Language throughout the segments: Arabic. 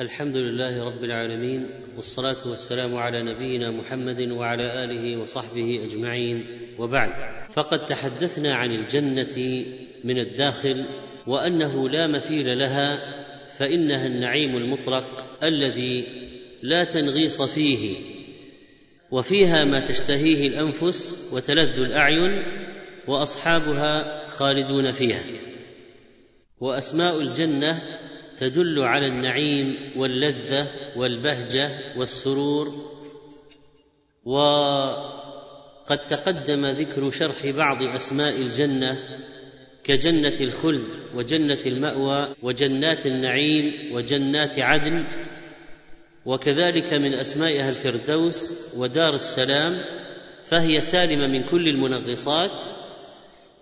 الحمد لله رب العالمين والصلاة والسلام على نبينا محمد وعلى آله وصحبه أجمعين. وبعد فقد تحدثنا عن الجنة من الداخل وأنه لا مثيل لها فإنها النعيم المطلق الذي لا تنغيص فيه وفيها ما تشتهيه الأنفس وتلذ الأعين وأصحابها خالدون فيها. وأسماء الجنة تدل على النعيم واللذة والبهجة والسرور وقد تقدم ذكر شرح بعض أسماء الجنة كجنة الخلد وجنة المأوى وجنات النعيم وجنات عدن وكذلك من أسمائها الفردوس ودار السلام فهي سالمة من كل المنغصات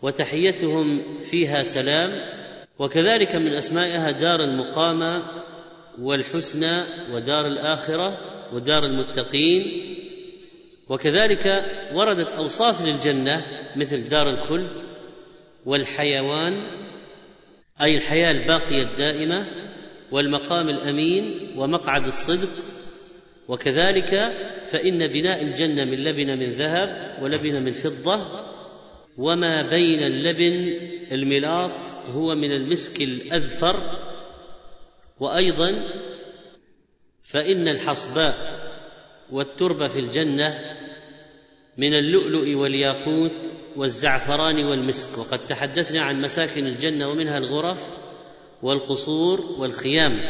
وتحيتهم فيها سلام وكذلك من أسمائها دار المقامة والحسنى ودار الآخرة ودار المتقين. وكذلك وردت أوصاف للجنة مثل دار الخلد والحيوان أي الحياة الباقية الدائمة والمقام الأمين ومقعد الصدق. وكذلك فإن بناء الجنة من لبن من ذهب ولبن من فضة وما بين اللبن الملاط هو من المسك الأذفر وأيضا فإن الحصباء والتربة في الجنة من اللؤلؤ والياقوت والزعفران والمسك. وقد تحدثنا عن مساكن الجنة ومنها الغرف والقصور والخيام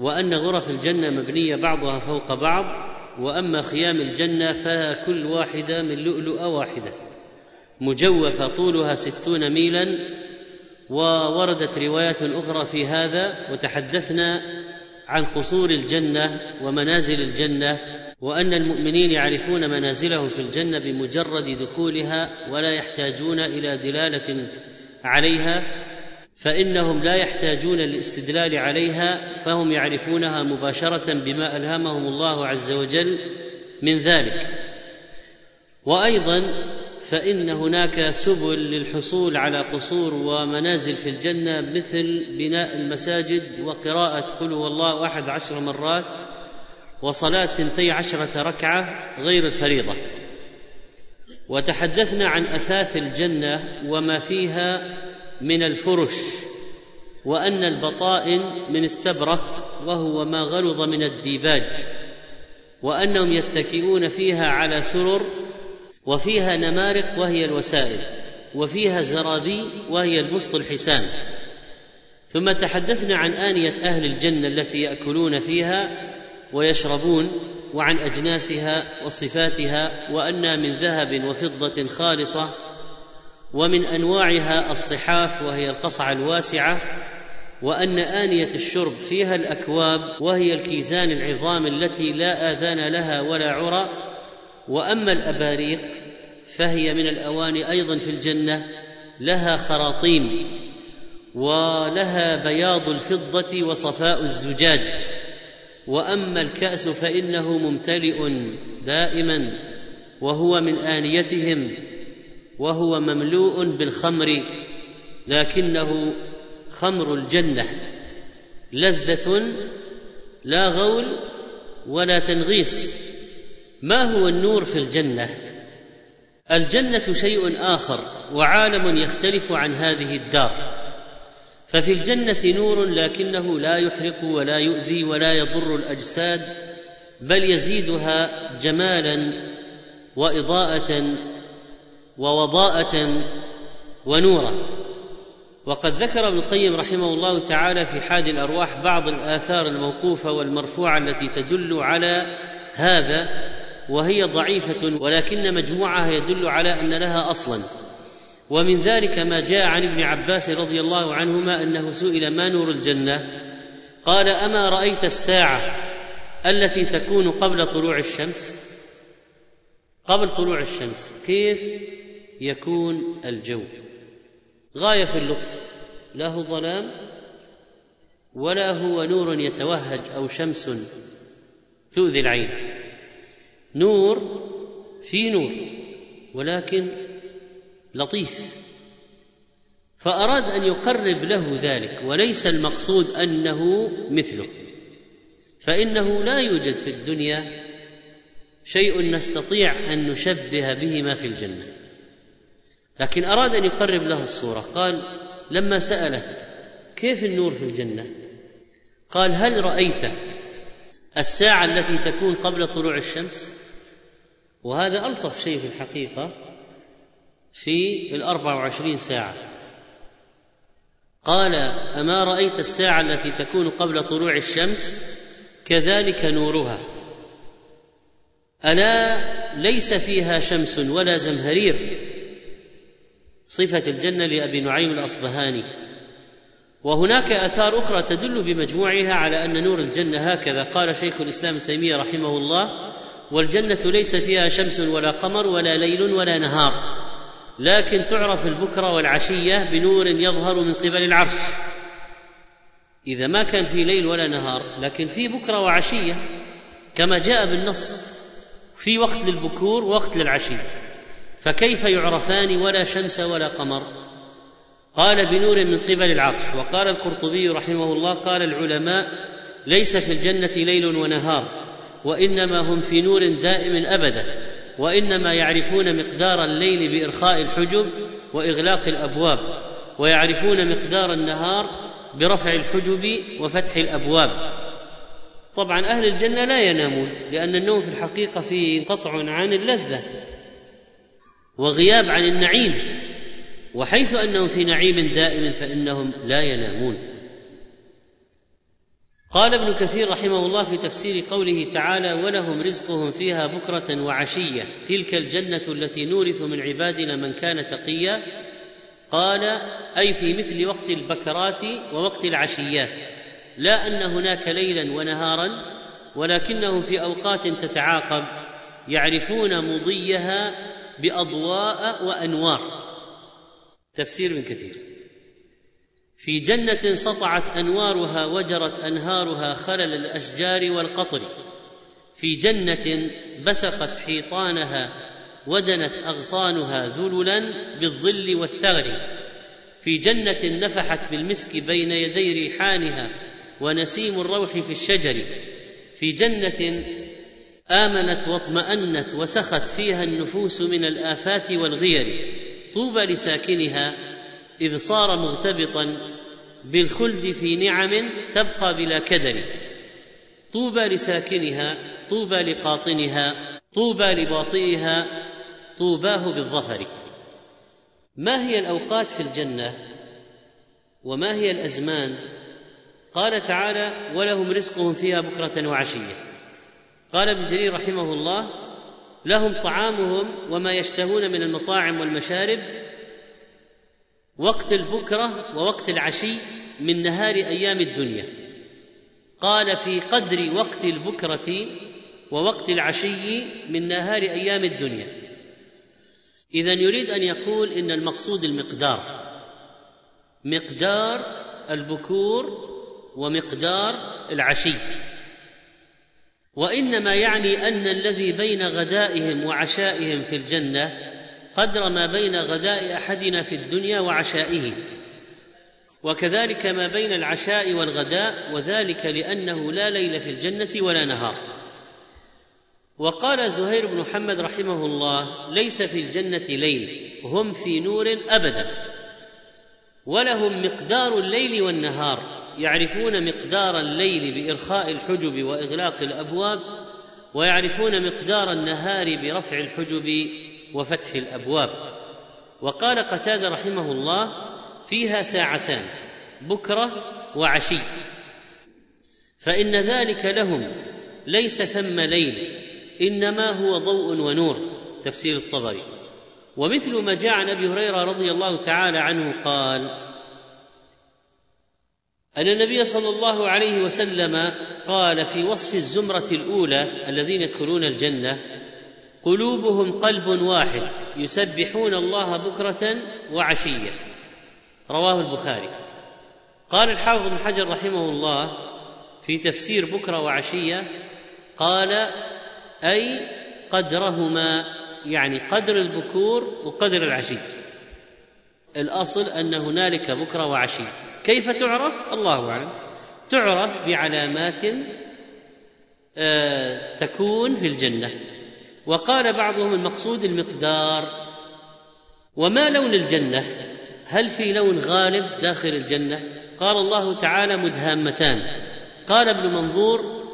وأن غرف الجنة مبنية بعضها فوق بعض وأما خيام الجنة فكل واحدة من لؤلؤة واحدة. مجوفة طولها ستون ميلا ووردت روايات أخرى في هذا وتحدثنا عن قصور الجنة ومنازل الجنة وأن المؤمنين يعرفون منازلهم في الجنة بمجرد دخولها ولا يحتاجون إلى دلالة عليها فإنهم لا يحتاجون للاستدلال عليها فهم يعرفونها مباشرة بما ألهمهم الله عز وجل من ذلك. وأيضا فإن هناك سبل للحصول على قصور ومنازل في الجنة مثل بناء المساجد وقراءة قل هو الله أحد عشر مرات وصلاة ثنتي عشرة ركعة غير الفريضة. وتحدثنا عن أثاث الجنة وما فيها من الفرش وأن البطائن من استبرق وهو ما غلظ من الديباج وأنهم يتكئون فيها على سرر وفيها نمارق وهي الوسائد وفيها زرابي وهي البسط الحسان. ثم تحدثنا عن آنية أهل الجنة التي يأكلون فيها ويشربون وعن أجناسها وصفاتها وأنها من ذهب وفضة خالصة ومن أنواعها الصحاف وهي القصعة الواسعة وأن آنية الشرب فيها الأكواب وهي الكيزان العظام التي لا آذان لها ولا عرى وأما الأباريق فهي من الأواني أيضا في الجنة لها خراطيم ولها بياض الفضة وصفاء الزجاج. وأما الكأس فإنه ممتلئ دائما وهو من آنيتهم وهو مملوء بالخمر لكنه خمر الجنة لذة لا غول ولا تنغيص. ما هو النور في الجنة؟ الجنة شيء آخر وعالم يختلف عن هذه الدار. ففي الجنة نور لكنه لا يحرق ولا يؤذي ولا يضر الأجساد بل يزيدها جمالا وإضاءة ووضاءة ونورا وقد ذكر ابن القيم رحمه الله تعالى في حاد الأرواح بعض الآثار الموقوفة والمرفوعة التي تدل على هذا. وهي ضعيفة ولكن مجموعها يدل على أن لها أصلا. ومن ذلك ما جاء عن ابن عباس رضي الله عنهما أنه سئل ما نور الجنة؟ قال أما رأيت الساعة التي تكون قبل طلوع الشمس؟ قبل طلوع الشمس. كيف؟ يكون الجو. غاية في اللطف. لا هو ظلام ولا هو نور يتوهج أو شمس تؤذي العين. نور في نور ولكن لطيف. فأراد أن يقرب له ذلك وليس المقصود أنه مثله. فإنه لا يوجد في الدنيا شيء نستطيع أن نشبه به ما في الجنة. لكن أراد أن يقرب له الصورة قال لما ساله كيف النور في الجنة؟ قال هل رأيت الساعة التي تكون قبل طلوع الشمس؟ وهذا ألطف شيء في الحقيقة في الاربع وعشرين ساعة. قال أما رأيت الساعة التي تكون قبل طلوع الشمس كذلك نورها. ألا ليس فيها شمس ولا زمهرير. صفة الجنة لأبي نعيم الأصبهاني. وهناك آثار أخرى تدل بمجموعها على أن نور الجنة هكذا. قال شيخ الإسلام ابن تيمية رحمه الله والجنة ليس فيها شمس ولا قمر ولا ليل ولا نهار لكن تعرف البكرة والعشية بنور يظهر من قبل العرش. إذا ما كان في ليل ولا نهار لكن في بكرة وعشية كما جاء بالنص في وقت للبكور ووقت للعشي. فكيف يعرفان ولا شمس ولا قمر؟ قال بنور من قبل العرش. وقال القرطبي رحمه الله قال العلماء ليس في الجنة ليل ونهار. وإنما هم في نور دائم أبدا وإنما يعرفون مقدار الليل بإرخاء الحجب وإغلاق الأبواب ويعرفون مقدار النهار برفع الحجب وفتح الأبواب. طبعا أهل الجنة لا ينامون لأن النوم في الحقيقة فيه قطع عن اللذة وغياب عن النعيم وحيث أنهم في نعيم دائم فإنهم لا ينامون. قال ابن كثير رحمه الله في تفسير قوله تعالى ولهم رزقهم فيها بكرة وعشية تلك الجنة التي نورث من عبادنا من كان تقيا. قال أي في مثل وقت البكرات ووقت العشيات لا أن هناك ليلا ونهارا ولكنهم في أوقات تتعاقب يعرفون مضيها بأضواء وأنوار. تفسير من كثير. في جنة سطعت أنوارها وجرت أنهارها خلل الأشجار والقطر. في جنة بسقت حيطانها ودنت أغصانها ذللا بالظل والثغر. في جنة نفحت بالمسك بين يدي ريحانها ونسيم الروح في الشجر. في جنة آمنت واطمأنت وسخت فيها النفوس من الآفات والغير. طوبى لساكنها إذ صار مغتبطا بالخلد في نعم تبقى بلا كدر. طوبى لساكنها طوبى لقاطنها طوبى لباطئها طوباه بالظفر. ما هي الأوقات في الجنة؟ وما هي الأزمان؟ قال تعالى ولهم رزقهم فيها بكرة وعشية. قال ابن جرير رحمه الله لهم طعامهم وما يشتهون من المطاعم والمشارب وقت البكرة ووقت العشي من نهار أيام الدنيا. قال في قدر وقت البكرة ووقت العشي من نهار أيام الدنيا. إذا يريد أن يقول إن المقصود المقدار. مقدار البكور ومقدار العشي. وإنما يعني أن الذي بين غدائهم وعشائهم في الجنة قدر ما بين غداء أحدنا في الدنيا وعشائه وكذلك ما بين العشاء والغداء وذلك لأنه لا ليل في الجنة ولا نهار. وقال زهير بن محمد رحمه الله ليس في الجنة ليل هم في نور أبدا ولهم مقدار الليل والنهار. يعرفون مقدار الليل بإرخاء الحجب وإغلاق الأبواب ويعرفون مقدار النهار برفع الحجب. وفتح الأبواب. وقال قتادة رحمه الله فيها ساعتان بكرة وعشي. فإن ذلك لهم ليس ثم ليل إنما هو ضوء ونور. تفسير الطبري. ومثل ما جاء عن أبي هريرة رضي الله تعالى عنه قال أن النبي صلى الله عليه وسلم قال في وصف الزمرة الأولى الذين يدخلون الجنة قلوبهم قلب واحد يسبحون الله بكرة وعشية. رواه البخاري. قال الحافظ بن حجر رحمه الله في تفسير بكرة وعشية قال أي قدرهما يعني قدر البكور وقدر العشي. الأصل أن هنالك بكرة وعشي. كيف تعرف؟ الله أعلم. تعرف بعلامات آه، تكون في الجنة. وقال بعضهم المقصود المقدار. وما لون الجنة؟ هل في لون غالب داخل الجنة؟ قال الله تعالى مدهامتان. قال ابن منظور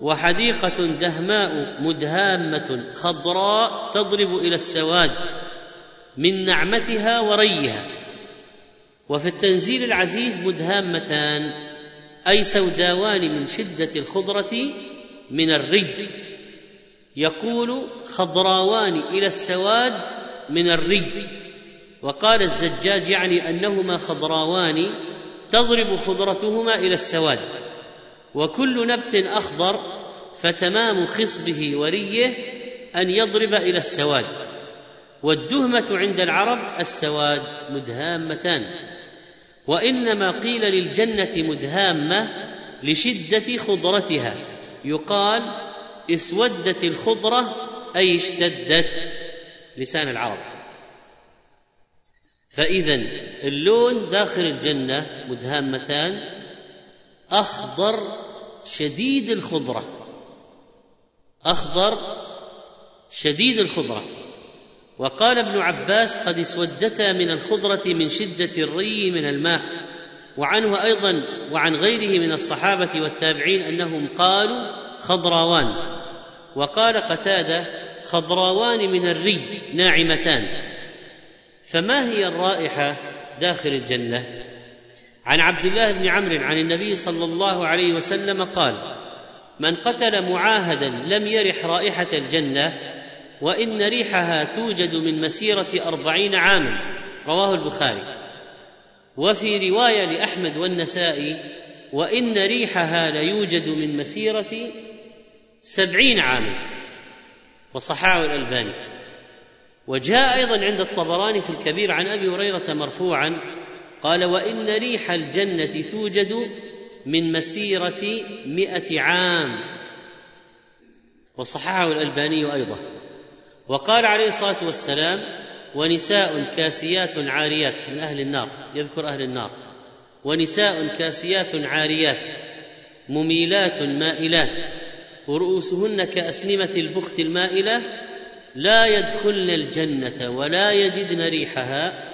وحديقة دهماء مدهامة خضراء تضرب إلى السواد من نعمتها وريها. وفي التنزيل العزيز مدهامتان أي سوداوان من شدة الخضرة من الري. يقول خضراوان إلى السواد من الري وقال الزجاج يعني أنهما خضراوان تضرب خضرتهما إلى السواد. وكل نبت أخضر فتمام خصبه وريه أن يضرب إلى السواد. والدهمة عند العرب السواد مدهامتان. وإنما قيل للجنة مدهامة لشدة خضرتها. يقال اسودت الخضرة أي اشتدت لسان العرب. فاذا اللون داخل الجنة مدهامتان أخضر شديد الخضرة. أخضر شديد الخضرة. وقال ابن عباس قد اسودتا من الخضرة من شدة الري من الماء. وعنه أيضا وعن غيره من الصحابة والتابعين أنهم قالوا خضراوان. وقال قتادة خضراوان من الري ناعمتان. فما هي الرائحة داخل الجنة؟ عن عبد الله بن عمرو عن النبي صلى الله عليه وسلم قال من قتل معاهدا لم يرح رائحة الجنة وإن ريحها توجد من مسيرة أربعين عاما. رواه البخاري. وفي رواية لأحمد والنسائي وإن ريحها ليوجد من مسيرة سبعين عاما وصححه الألباني. وجاء أيضا عند الطبراني في الكبير عن أبي هريرة مرفوعا قال وإن ريح الجنة توجد من مسيرة مئة عام. وصححه الألباني أيضا. وقال عليه الصلاة والسلام ونساء كاسيات عاريات من أهل النار يذكر أهل النار. ونساء كاسيات عاريات مميلات مائلات. ورؤوسهن كاسنمه البخت المائلة لا يدخلن الجنة ولا يجدن ريحها.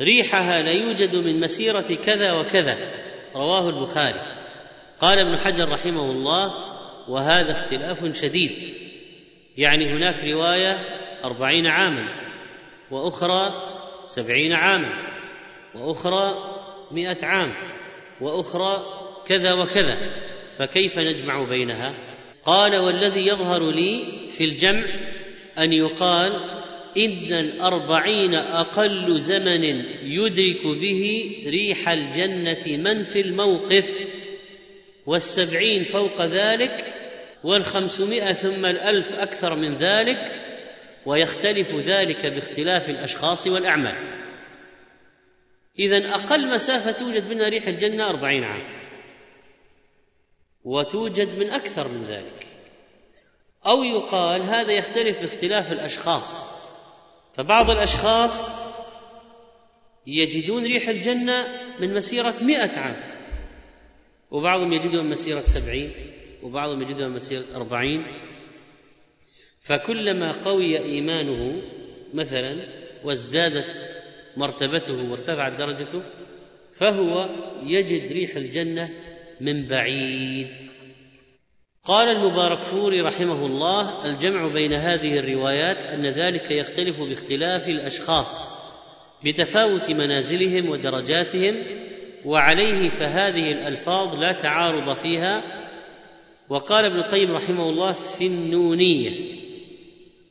ريحها لا يوجد من مسيرة كذا وكذا. رواه البخاري. قال ابن حجر رحمه الله وهذا اختلاف شديد. يعني هناك رواية أربعين عاما وأخرى سبعين عاما وأخرى مئة عام وأخرى كذا وكذا. فكيف نجمع بينها؟ قال والذي يظهر لي في الجمع أن يقال إن الأربعين أقل زمن يدرك به ريح الجنة من في الموقف والسبعين فوق ذلك والخمسمائة ثم الألف أكثر من ذلك ويختلف ذلك باختلاف الأشخاص والأعمال. إذا أقل مسافة توجد منها ريح الجنة أربعين عام. وتوجد من أكثر من ذلك. أو يقال هذا يختلف باختلاف الأشخاص. فبعض الأشخاص يجدون ريح الجنة من مسيرة مئة عام. وبعضهم يجدون مسيرة سبعين وبعضهم يجدها مسيرة أربعين. فكلما قوي إيمانه مثلا وازدادت مرتبته وارتفعت درجته فهو يجد ريح الجنة من بعيد. قال المبارك فوري رحمه الله الجمع بين هذه الروايات أن ذلك يختلف باختلاف الأشخاص بتفاوت منازلهم ودرجاتهم وعليه فهذه الألفاظ لا تعارض فيها. وقال ابن القيم رحمه الله في النونية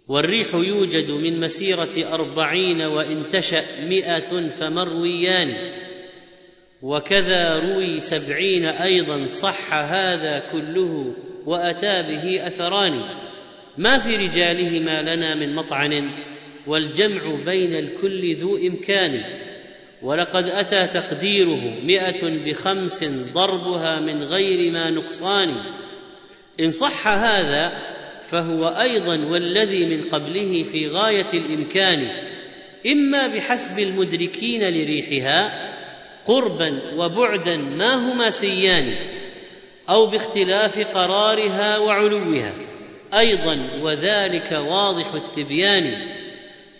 والريح يوجد من مسيرة أربعين وإن تشأ مئة فمرويان. وكذا روي سبعين أيضا صح هذا كله وأتى به أثران. ما في رجالهما لنا من مطعن والجمع بين الكل ذو إمكان. ولقد أتى تقديره مئة بخمس ضربها من غير ما نقصان. إن صح هذا فهو أيضا والذي من قبله في غاية الإمكان. إما بحسب المدركين لريحها قربا وبعدا ما هما سيان أو باختلاف قرارها وعلوها. أيضا وذلك واضح التبيان.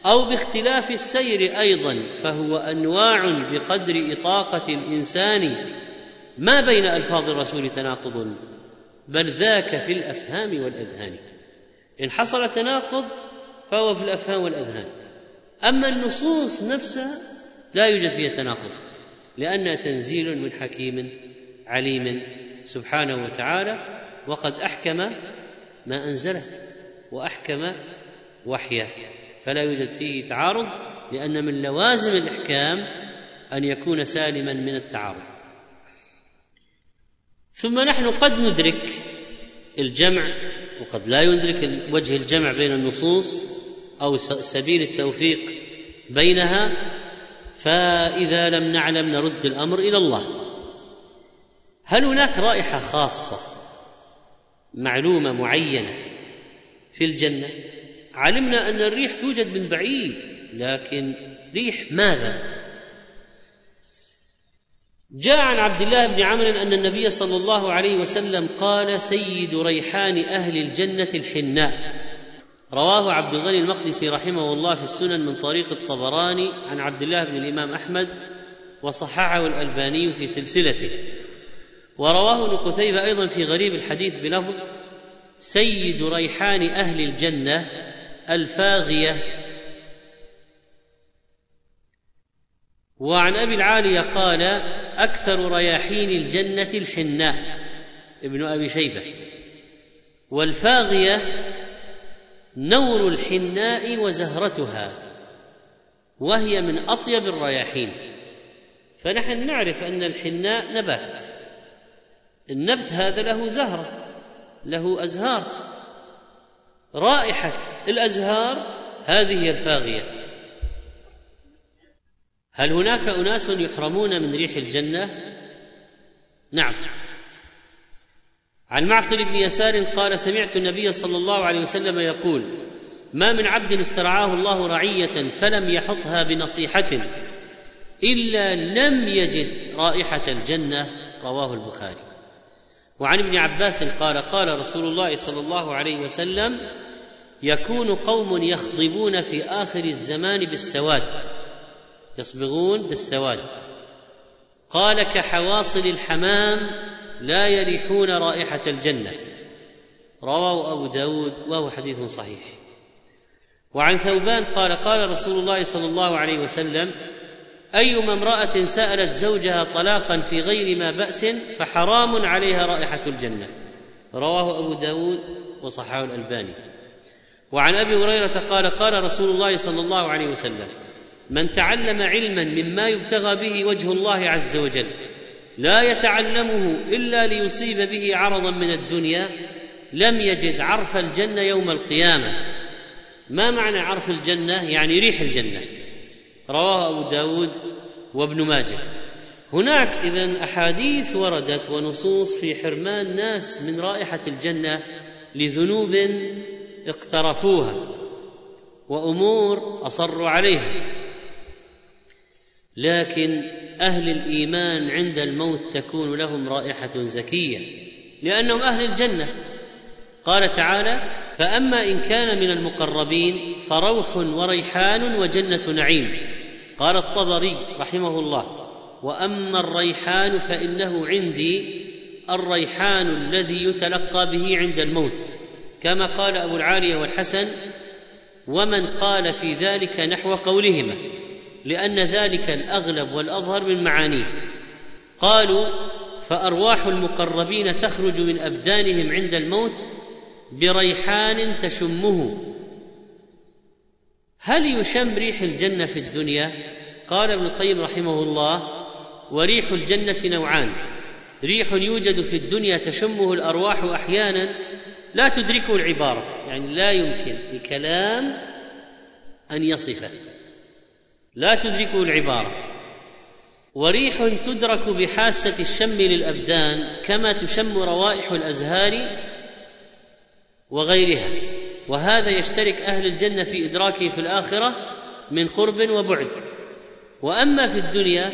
أو باختلاف السير أيضا فهو أنواع بقدر إطاقة الإنسان. ما بين ألفاظ الرسول تناقض بل ذاك في الأفهام والأذهان. إن حصل تناقض فهو في الأفهام والأذهان. أما النصوص نفسها لا يوجد فيها تناقض. لانها تنزيل من حكيم عليم سبحانه وتعالى وقد أحكم ما أنزله وأحكم وحيه. فلا يوجد فيه تعارض لأن من لوازم الإحكام أن يكون سالما من التعارض. ثم نحن قد ندرك الجمع وقد لا يدرك وجه الجمع بين النصوص أو سبيل التوفيق بينها فإذا لم نعلم نرد الأمر إلى الله. هل هناك رائحة خاصة معلومة معينة في الجنة؟ علمنا أن الريح توجد من بعيد لكن ريح ماذا؟ جاء عن عبد الله بن عمرو أن النبي صلى الله عليه وسلم قال سيد ريحان أهل الجنة الحناء. رواه عبد الغني المقدسي رحمه الله في السنن من طريق الطبراني عن عبد الله بن الإمام أحمد وصححه الألباني في سلسلته. ورواه ابن قتيبة أيضا في غريب الحديث بلفظ سيد ريحان أهل الجنة الفاغية. وعن أبي العالية قال أكثر رياحين الجنة الحناء. ابن أبي شيبة. والفاغية نور الحناء وزهرتها وهي من أطيب الرياحين. فنحن نعرف أن الحناء نبات. النبت هذا له زهرة له أزهار. رائحة الأزهار هذه هي الفاغية. هل هناك أناس يحرمون من ريح الجنة؟ نعم. عن معقل بن يسار قال سمعت النبي صلى الله عليه وسلم يقول ما من عبد استرعاه الله رعية فلم يحطها بنصيحة إلا لم يجد رائحة الجنة. رواه البخاري. وعن ابن عباس قال قال رسول الله صلى الله عليه وسلم يكون قوم يخضبون في آخر الزمان بالسواد يصبغون بالسواد. قال كحواصل الحمام لا يريحون رائحة الجنة. رواه أبو داود وهو حديث صحيح. وعن ثوبان قال قال رسول الله صلى الله عليه وسلم أيما امرأة سألت زوجها طلاقا في غير ما بأس فحرام عليها رائحة الجنة. رواه أبو داود وصححه الألباني. وعن أبي هريرة قال قال رسول الله صلى الله عليه وسلم من تعلم علما مما يبتغى به وجه الله عز وجل لا يتعلمه إلا ليصيب به عرضا من الدنيا لم يجد عرف الجنة يوم القيامة. ما معنى عرف الجنة؟ يعني ريح الجنة. رواه أبو داود وابن ماجه. هناك إذا أحاديث وردت ونصوص في حرمان ناس من رائحة الجنة لذنوب اقترفوها وأمور أصروا عليها. لكن أهل الإيمان عند الموت تكون لهم رائحة زكية لأنهم أهل الجنة. قال تعالى فأما إن كان من المقربين فروح وريحان وجنة نعيم. قال الطبري رحمه الله وأما الريحان فإنه عندي الريحان الذي يتلقى به عند الموت. كما قال أبو العالية والحسن ومن قال في ذلك نحو قولهما. لأن ذلك الأغلب والأظهر من معانيه. قالوا فأرواح المقربين تخرج من أبدانهم عند الموت بريحان تشمه. هل يشم ريح الجنة في الدنيا؟ قال ابن القيم رحمه الله وريح الجنة نوعان. ريح يوجد في الدنيا تشمه الأرواح أحيانا لا تدركه العبارة يعني لا يمكن لكلام أن يصفه. لا تدركه العبارة. وريح تدرك بحاسة الشم للأبدان كما تشم روائح الأزهار وغيرها. وهذا يشترك أهل الجنة في إدراكه في الآخرة من قرب وبعد. وأما في الدنيا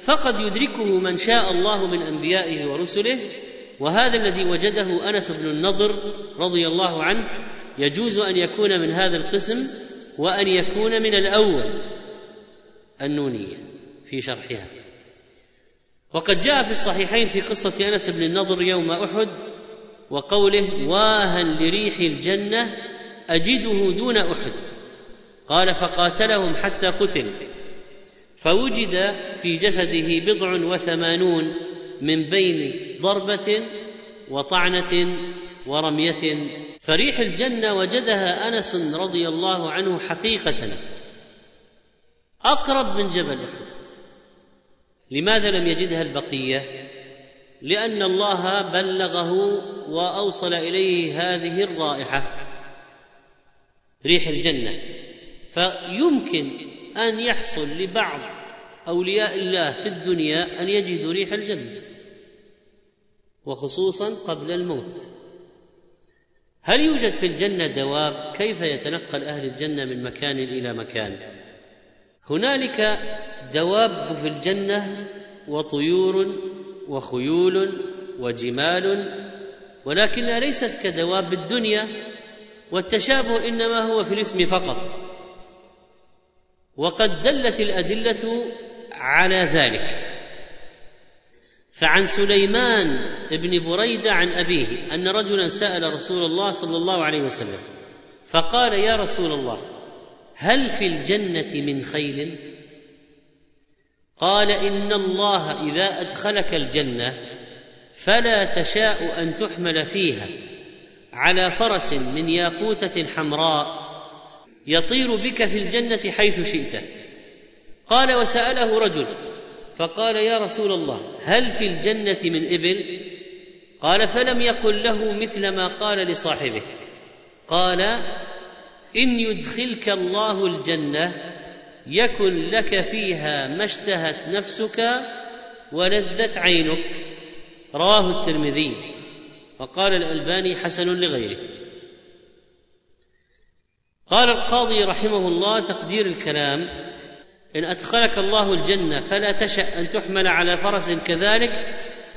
فقد يدركه من شاء الله من أنبيائه ورسله. وهذا الذي وجده أنس بن النضر رضي الله عنه يجوز أن يكون من هذا القسم وأن يكون من الأول. النونية في شرحها. وقد جاء في الصحيحين في قصة أنس بن النضر يوم أحد وقوله واها لريح الجنة أجده دون أحد قال فقاتلهم حتى قتل. فوجد في جسده بضع وثمانون من بين ضربة وطعنة ورمية. فريح الجنة وجدها أنس رضي الله عنه حقيقة. أقرب من جبل احد لماذا لم يجدها البقية؟ لأن الله بلغه وأوصل إليه هذه الرائحة ريح الجنة. فيمكن أن يحصل لبعض أولياء الله في الدنيا أن يجدوا ريح الجنة وخصوصا قبل الموت. هل يوجد في الجنة دواب؟ كيف يتنقل أهل الجنة من مكان إلى مكان؟ هنالك دواب في الجنة وطيور وخيول وجمال ولكنها ليست كدواب الدنيا والتشابه إنما هو في الاسم فقط. وقد دلت الأدلة على ذلك. فعن سليمان بن بريدة عن أبيه أن رجلا سأل رسول الله صلى الله عليه وسلم فقال يا رسول الله هل في الجنة من خيل قال إن الله إذا أدخلك الجنة فلا تشاء أن تحمل فيها على فرس من ياقوتة حمراء يطير بك في الجنة حيث شئت. قال وسأله رجل فقال يا رسول الله هل في الجنة من إبل؟ قال فلم يقل له مثل ما قال لصاحبه. قال إن يدخلك الله الجنة يكن لك فيها ما اشتهت نفسك ولذت عينك. رواه الترمذي. وقال الألباني حسن لغيره. قال القاضي رحمه الله تقدير الكلام إن أدخلك الله الجنة فلا تشأ أن تحمل على فرس كذلك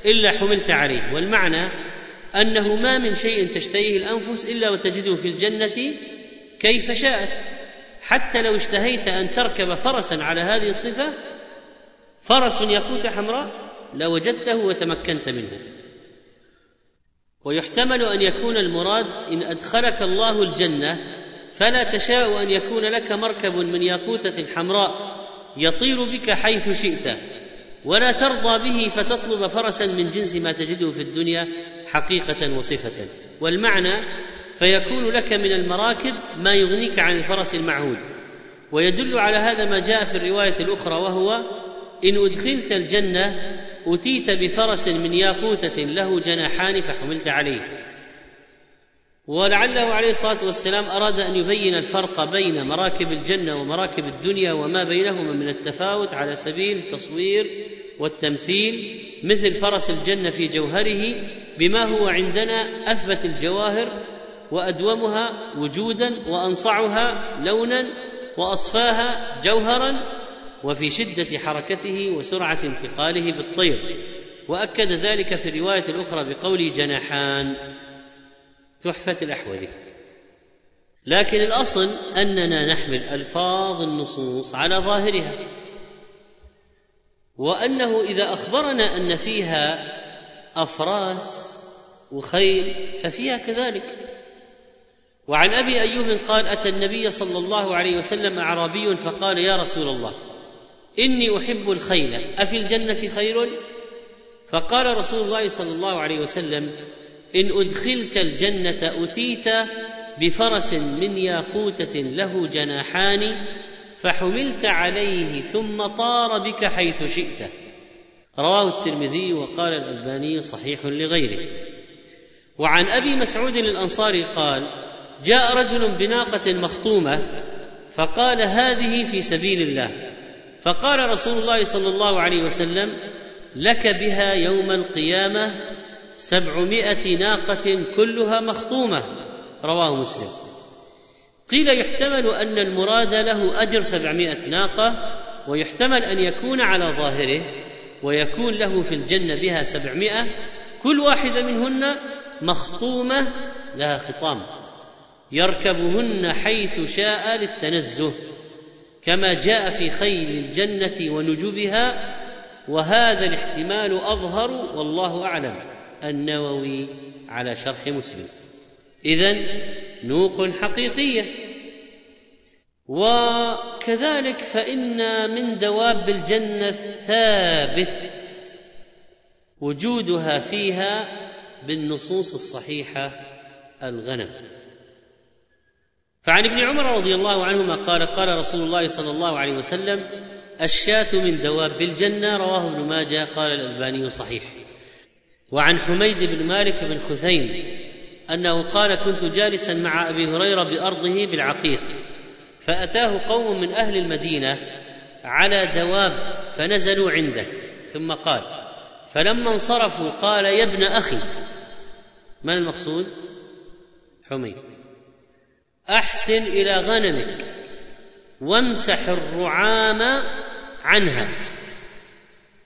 إلا حملت عليه. والمعنى أنه ما من شيء تشتهيه الأنفس إلا وتجده في الجنة كيف شاءت. حتى لو اشتهيت أن تركب فرسا على هذه الصفة فرس يقوت حمراء لوجدته وتمكنت منه. ويحتمل أن يكون المراد إن أدخلك الله الجنة فلا تشاء أن يكون لك مركب من ياقوتة حمراء يطير بك حيث شئت ولا ترضى به فتطلب فرسا من جنس ما تجده في الدنيا حقيقة وصفة. والمعنى فيكون لك من المراكب ما يغنيك عن الفرس المعهود. ويدل على هذا ما جاء في الرواية الأخرى وهو إن أدخلت الجنة أتيت بفرس من ياقوتة له جناحان فحملت عليه. ولعله عليه الصلاة والسلام أراد أن يبين الفرق بين مراكب الجنة ومراكب الدنيا وما بينهما من التفاوت على سبيل التصوير والتمثيل مثل فرس الجنة في جوهره بما هو عندنا أثبت الجواهر وأدومها وجودا وأنصعها لونا وأصفاها جوهرا وفي شدة حركته وسرعة انتقاله بالطير. وأكد ذلك في الرواية الأخرى بقول جناحان تحفة الاحوذي لكن الأصل أننا نحمل ألفاظ النصوص على ظاهرها. وأنه إذا أخبرنا أن فيها أفراس وخيل ففيها كذلك. وعن أبي أيوب قال أتى النبي صلى الله عليه وسلم أعرابي فقال يا رسول الله إني أحب الخيل أفي الجنة خير؟ فقال رسول الله صلى الله عليه وسلم إن أدخلت الجنة أتيت بفرس من ياقوتة له جناحان فحملت عليه ثم طار بك حيث شئت. رواه الترمذي وقال الألباني صحيح لغيره. وعن أبي مسعود الأنصاري قال جاء رجل بناقة مخطومة فقال هذه في سبيل الله. فقال رسول الله صلى الله عليه وسلم لك بها يوم القيامة سبعمائة ناقة كلها مخطومة. رواه مسلم. قيل يحتمل أن المراد له أجر سبعمائة ناقة ويحتمل أن يكون على ظاهره ويكون له في الجنة بها سبعمائة كل واحدة منهن مخطومة لها خطام. يركبهن حيث شاء للتنزه كما جاء في خيل الجنة ونجبها وهذا الاحتمال أظهر والله أعلم النووي على شرح مسلم. إذن نوق حقيقية. وكذلك فإن من دواب الجنة الثابت وجودها فيها بالنصوص الصحيحة الغنم. فعن ابن عمر رضي الله عنهما قال قال رسول الله صلى الله عليه وسلم الشاة من دواب الجنة رواه ابن ماجه قال الألباني صحيح. وعن حميد بن مالك بن خثيم أنه قال كنت جالسا مع أبي هريرة بأرضه بالعقيق فأتاه قوم من أهل المدينة على دواب فنزلوا عنده ثم قال فلما انصرفوا قال يا ابن أخي من المقصود؟ حميد. أحسن إلى غنمك وامسح الرعام عنها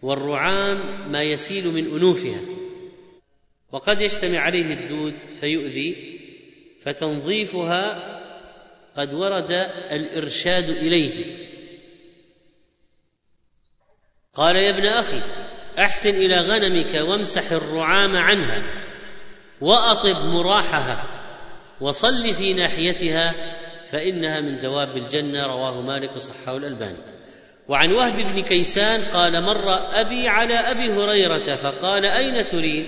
والرعام ما يسيل من أنوفها. وقد يجتمع عليه الدود فيؤذي فتنظيفها قد ورد الإرشاد إليه. قال يا ابن أخي أحسن إلى غنمك وامسح الرعام عنها وأطب مراحها. وصل في ناحيتها فإنها من دواب الجنة رواه مالك وصححه الألباني. وعن وهب بن كيسان قال مر أبي على أبي هريرة فقال أين تريد؟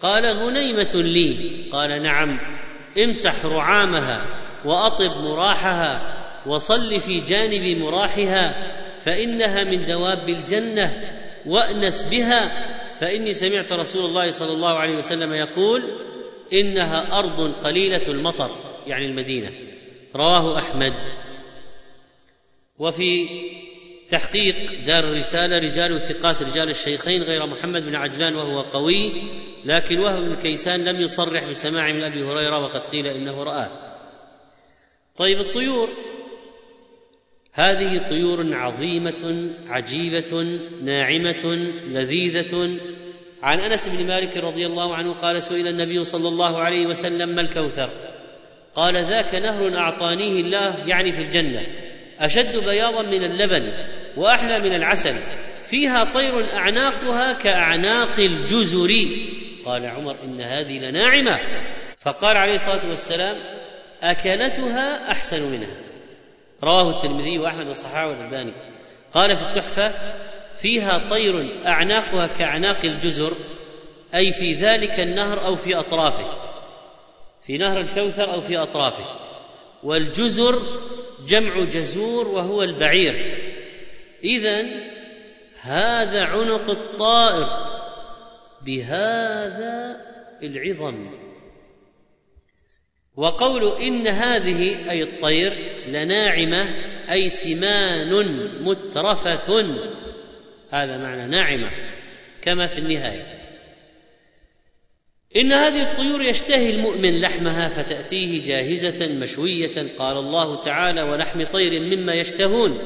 قال غنيمه لي. قال نعم امسح رعامها وأطب مراحها وصل في جانب مراحها فإنها من دواب الجنة وأنس بها. فإني سمعت رسول الله صلى الله عليه وسلم يقول إنها أرض قليلة المطر يعني المدينة. رواه أحمد. وفي تحقيق دار الرسالة رجال ثقات رجال الشيخين غير محمد بن عجلان وهو قوي لكن وهب بن كيسان لم يصرح بسماع من أبي هريرة وقد قيل إنه رآه. طيب الطيور. هذه طيور عظيمة عجيبة ناعمة لذيذة عن أنس بن مالك رضي الله عنه قال سئل النبي صلى الله عليه وسلم ما الكوثر؟ قال ذاك نهر أعطانيه الله يعني في الجنة أشد بياضا من اللبن وأحلى من العسل فيها طير أعناقها كأعناق الجزر. قال عمر إن هذه لناعمة. فقال عليه الصلاة والسلام أكلتها أحسن منها. رواه الترمذي وأحمد وصححه والالباني قال في التحفة فيها طير أعناقها كأعناق الجزر أي في ذلك النهر أو في أطرافه في نهر الكوثر أو في أطرافه. والجزر جمع جزور وهو البعير. اذا هذا عنق الطائر بهذا العظم. وقول إن هذه أي الطير لناعمة أي سمان مترفة. هذا معنى ناعمة كما في النهاية. إن هذه الطيور يشتهي المؤمن لحمها فتأتيه جاهزة مشوية قال الله تعالى ولحم طير مما يشتهون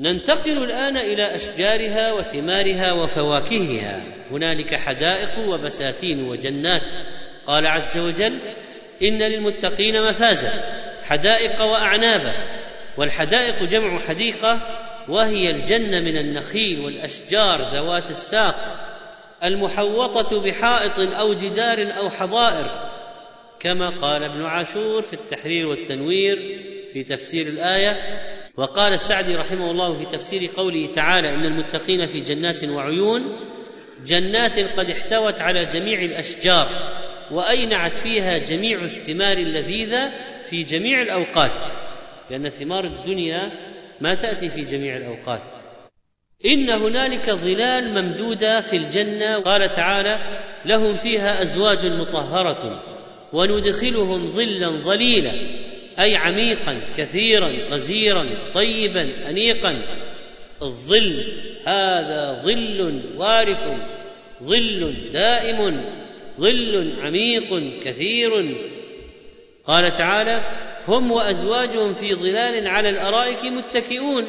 ننتقل الآن إلى أشجارها وثمارها وفواكهها. هنالك حدائق وبساتين وجنات. قال عز وجل إن للمتقين مفازا حدائق وأعنابا والحدائق جمع حديقة وهي الجنة من النخيل والأشجار ذوات الساق المحوطة بحائط أو جدار أو حظائر كما قال ابن عاشور في التحرير والتنوير في تفسير الآية. وقال السعدي رحمه الله في تفسير قوله تعالى إن المتقين في جنات وعيون جنات قد احتوت على جميع الأشجار وأينعت فيها جميع الثمار اللذيذة في جميع الأوقات لأن ثمار الدنيا ما تأتي في جميع الأوقات. إن هنالك ظلال ممدودة في الجنة. قال تعالى لهم فيها أزواج مطهرة وندخلهم ظلا ظليلا أي عميقا كثيرا غزيرا طيبا انيقا. الظل هذا ظل وارف ظل دائم ظل عميق كثير. قال تعالى هم وأزواجهم في ظلال على الأرائك متكئون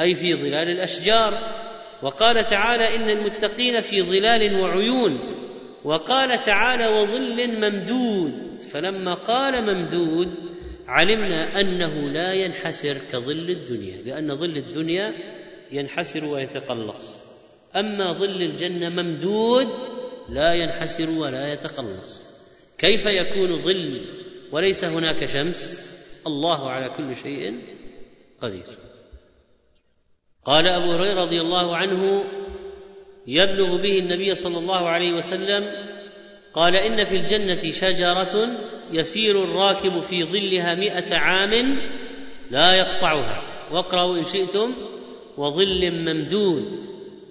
أي في ظلال الأشجار. وقال تعالى إن المتقين في ظلال وعيون. وقال تعالى وظل ممدود. فلما قال ممدود علمنا أنه لا ينحسر كظل الدنيا لأن ظل الدنيا ينحسر ويتقلص. أما ظل الجنة ممدود لا ينحسر ولا يتقلص. كيف يكون ظل وليس هناك شمس. الله على كل شيء قدير. قال أبو هريرة رضي الله عنه يبلغ به النبي صلى الله عليه وسلم قال إن في الجنة شجرة يسير الراكب في ظلها مائه عام لا يقطعها. واقرأوا إن شئتم وظل ممدود.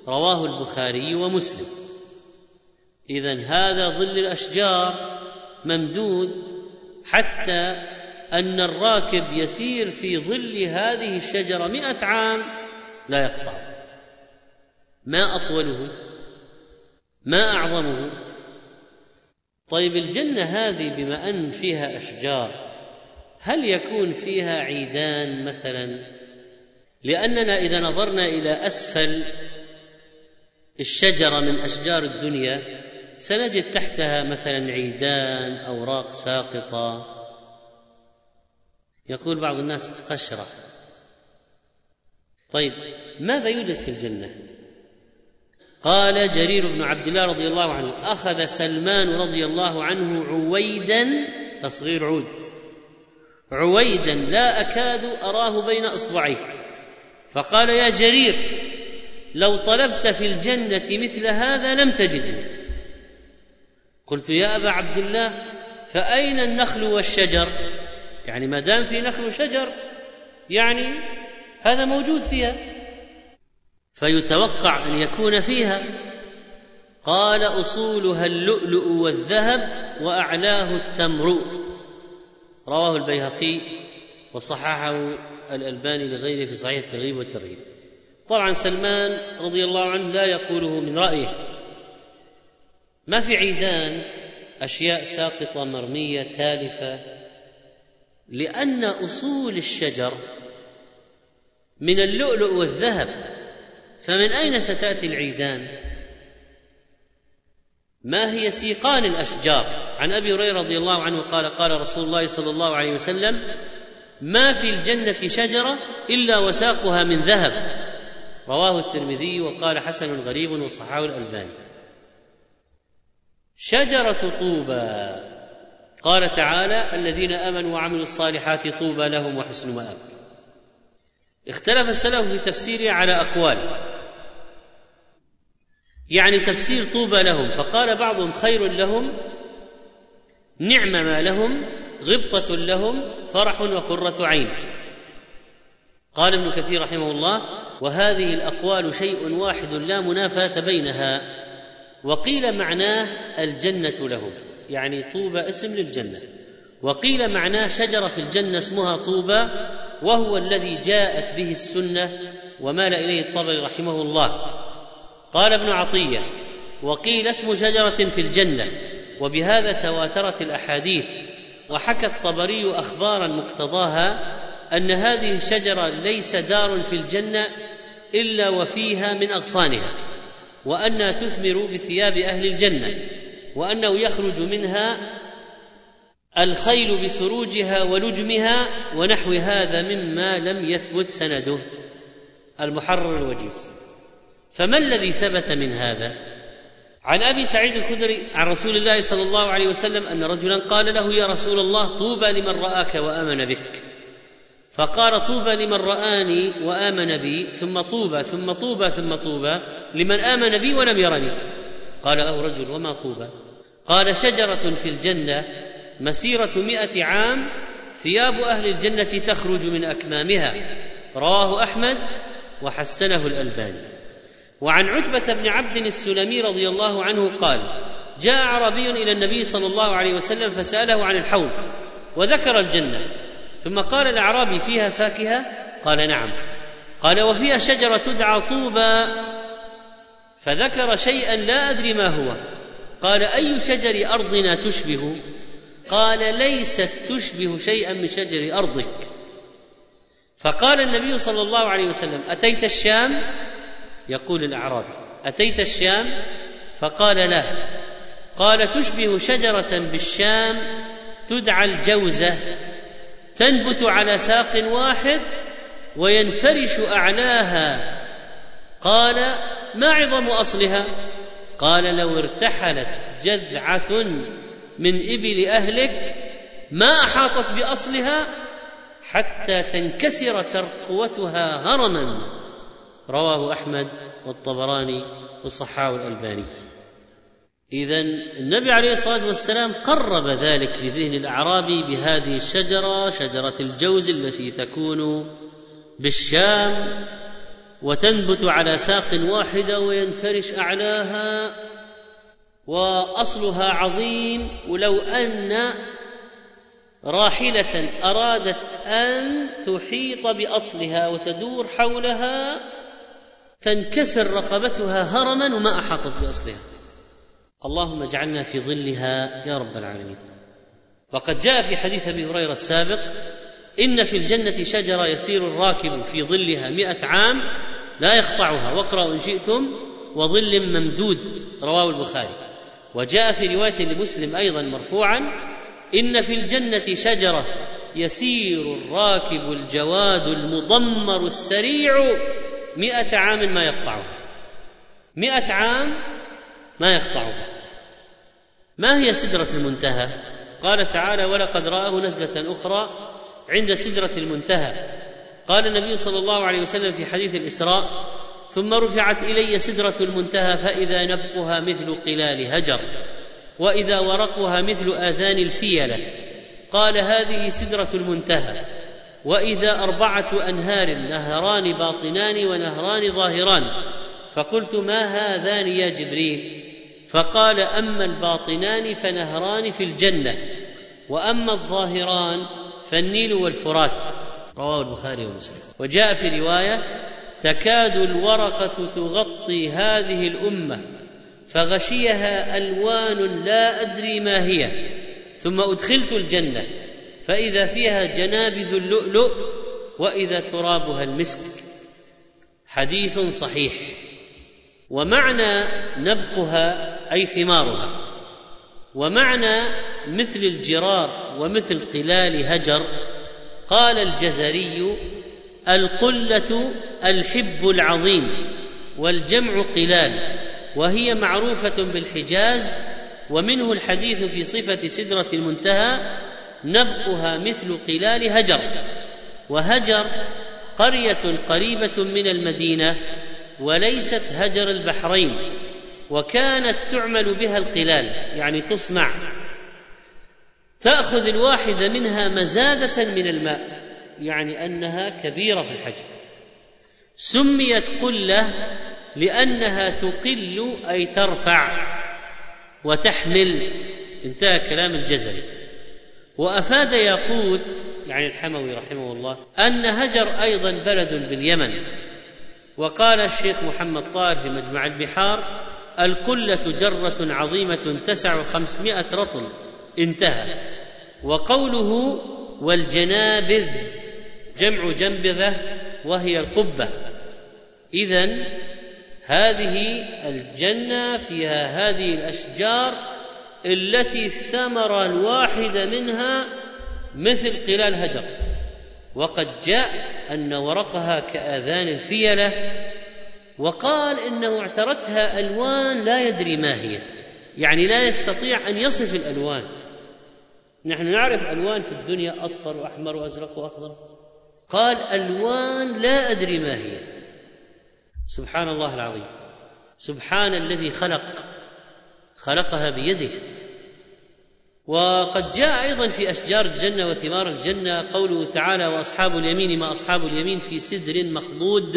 رواه البخاري ومسلم. إذا هذا ظل الأشجار ممدود حتى أن الراكب يسير في ظل هذه الشجرة مئة عام لا يقطع. ما أطوله؟ ما أعظمه؟ طيب الجنة هذه بما أن فيها أشجار هل يكون فيها عيدان مثلا؟ لأننا إذا نظرنا إلى أسفل الشجرة من أشجار الدنيا سنجد تحتها مثلا عيدان أوراق ساقطة. يقول بعض الناس قشرة. طيب ماذا يوجد في الجنة؟ قال جرير بن عبد الله رضي الله عنه أخذ سلمان رضي الله عنه عويدا تصغير عود. عويدا لا أكاد أراه بين إصبعيه. فقال يا جرير لو طلبت في الجنة مثل هذا لم تجده قلت يا أبا عبد الله فأين النخل والشجر؟ يعني ما دام في نخل وشجر يعني هذا موجود فيها. فيتوقع أن يكون فيها. قال أصولها اللؤلؤ والذهب وأعلاه التمر. رواه البيهقي وصححه الألباني لغيره في صحيح الترغيب والترهيب. طبعا سلمان رضي الله عنه لا يقوله من رأيه. ما في عيدان أشياء ساقطة مرمية تالفة لأن أصول الشجر من اللؤلؤ والذهب. فمن أين ستأتي العيدان؟ ما هي سيقان الأشجار؟ عن أبي هريرة رضي الله عنه قال قال رسول الله صلى الله عليه وسلم ما في الجنة شجرة إلا وساقها من ذهب. رواه الترمذي وقال حسن غريب وصححه الألباني. شجرة طوبى. قال تعالى الذين آمنوا وعملوا الصالحات طوبى لهم وحسن مآب. اختلف السلف في تفسيره على أقوال. يعني تفسير طوبى لهم فقال بعضهم خير لهم نعم ما لهم غبطة لهم فرح وقرة عين. قال ابن كثير رحمه الله وهذه الأقوال شيء واحد لا منافاة بينها. وقيل معناه الجنة لهم يعني طوبى اسم للجنة. وقيل معناه شجرة في الجنة اسمها طوبى وهو الذي جاءت به السنة ومال إليه الطبري رحمه الله. قال ابن عطية وقيل اسم شجرة في الجنة وبهذا تواترت الأحاديث وحكى الطبري أخبارا مقتضاها أن هذه الشجرة ليس دار في الجنة إلا وفيها من أغصانها. وأنها تثمر بثياب أهل الجنة وأنه يخرج منها الخيل بسروجها ولجمها ونحو هذا مما لم يثبت سنده. المحرر الوجيز. فما الذي ثبت من هذا؟ عن أبي سعيد الخدري عن رسول الله صلى الله عليه وسلم أن رجلا قال له يا رسول الله طوبى لمن رآك وآمن بك. فقال طوبى لمن رآني وآمن بي ثم طوبى ثم طوبى ثم طوبى لمن آمن بي ولم يرني. قال أو رجل وما طوبى؟ قال شجرة في الجنة مسيرة مئة عام ثياب أهل الجنة تخرج من أكمامها. رواه أحمد وحسنه الألباني. وعن عتبة بن عبد السلمي رضي الله عنه قال جاء أعرابي إلى النبي صلى الله عليه وسلم فسأله عن الحوض وذكر الجنة. ثم قال الأعرابي فيها فاكهة؟ قال نعم. قال وفيها شجرة تدعى طوبى. فذكر شيئا لا أدري ما هو. قال أي شجر أرضنا تشبه؟ قال ليست تشبه شيئا من شجر أرضك. فقال النبي صلى الله عليه وسلم أتيت الشام؟ يقول الأعرابي أتيت الشام؟ فقال لا. قال تشبه شجرة بالشام تدعى الجوزة. تنبت على ساق واحد وينفرش أعلاها. قال ما عظم أصلها؟ قال لو ارتحلت جذعة من إبل أهلك ما أحاطت بأصلها حتى تنكسر ترقوتها هرما. رواه أحمد والطبراني والصحاح الألباني. إذا النبي عليه الصلاة والسلام قرب ذلك في ذهن الأعرابي بهذه الشجرة شجرة الجوز التي تكون بالشام وتنبت على ساق واحدة وينفرش أعلاها وأصلها عظيم ولو أن راحلة أرادت أن تحيط بأصلها وتدور حولها تنكسر رقبتها هرما وما أحاطت بأصلها. اللهم اجعلنا في ظلها يا رب العالمين. وقد جاء في حديث أبي هريرة السابق إن في الجنة شجرة يسير الراكب في ظلها مئة عام لا يقطعها واقرأوا إن شئتم وظل ممدود رواه البخاري. وجاء في رواية لمسلم أيضا مرفوعا إن في الجنة شجرة يسير الراكب الجواد المضمر السريع مئة عام ما يقطعها. مئة عام ما يقطعها. ما هي سدرة المنتهى؟ قال تعالى ولقد رآه نزلة أخرى عند سدرة المنتهى قال النبي صلى الله عليه وسلم في حديث الإسراء ثم رفعت إلي سدرة المنتهى فإذا نبقها مثل قلال هجر وإذا ورقها مثل آذان الفيلة قال هذه سدرة المنتهى وإذا أربعة أنهار نهران باطنان ونهران ظاهران فقلت ما هذان يا جبريل؟ فقال أما الباطنان فنهران في الجنة وأما الظاهران فالنيل والفرات. رواه البخاري ومسلم. وجاء في رواية تكاد الورقة تغطي هذه الأمة فغشيها ألوان لا أدري ما هي ثم أدخلت الجنة فإذا فيها جنابذ اللؤلؤ وإذا ترابها المسك. حديث صحيح. ومعنى نبقها أي ثمارها. ومعنى مثل الجرار ومثل قلال هجر. قال الجزري القلة الحب العظيم والجمع قلال وهي معروفة بالحجاز ومنه الحديث في صفة سدرة المنتهى نبقها مثل قلال هجر. وهجر قرية قريبة من المدينة وليست هجر البحرين. وكانت تعمل بها القلال يعني تصنع. تأخذ الواحدة منها مزادة من الماء يعني أنها كبيرة في الحجم. سميت قلة لأنها تقل أي ترفع وتحمل انتهى كلام الجزري. وأفاد ياقوت يعني الحموي رحمه الله أن هجر أيضا بلد باليمن. وقال الشيخ محمد طاهر في مجمع البحار القلة جرة عظيمة تسع خمسمائة رطل. انتهى. وقوله والجنابذ جمع جنبذة وهي القبة. إذا هذه الجنة فيها هذه الأشجار التي الثمرة الواحدة منها مثل قلال هجر. وقد جاء أن ورقها كآذان الفيلة وقال إنه اعترتها ألوان لا يدري ما هي. يعني لا يستطيع أن يصف الألوان. نحن نعرف ألوان في الدنيا أصفر وأحمر وأزرق وأخضر. قال ألوان لا أدري ما هي. سبحان الله العظيم. سبحان الذي خلق. خلقها بيده. وقد جاء أيضا في أشجار الجنة وثمار الجنة قوله تعالى وأصحاب اليمين ما أصحاب اليمين في سدر مخضود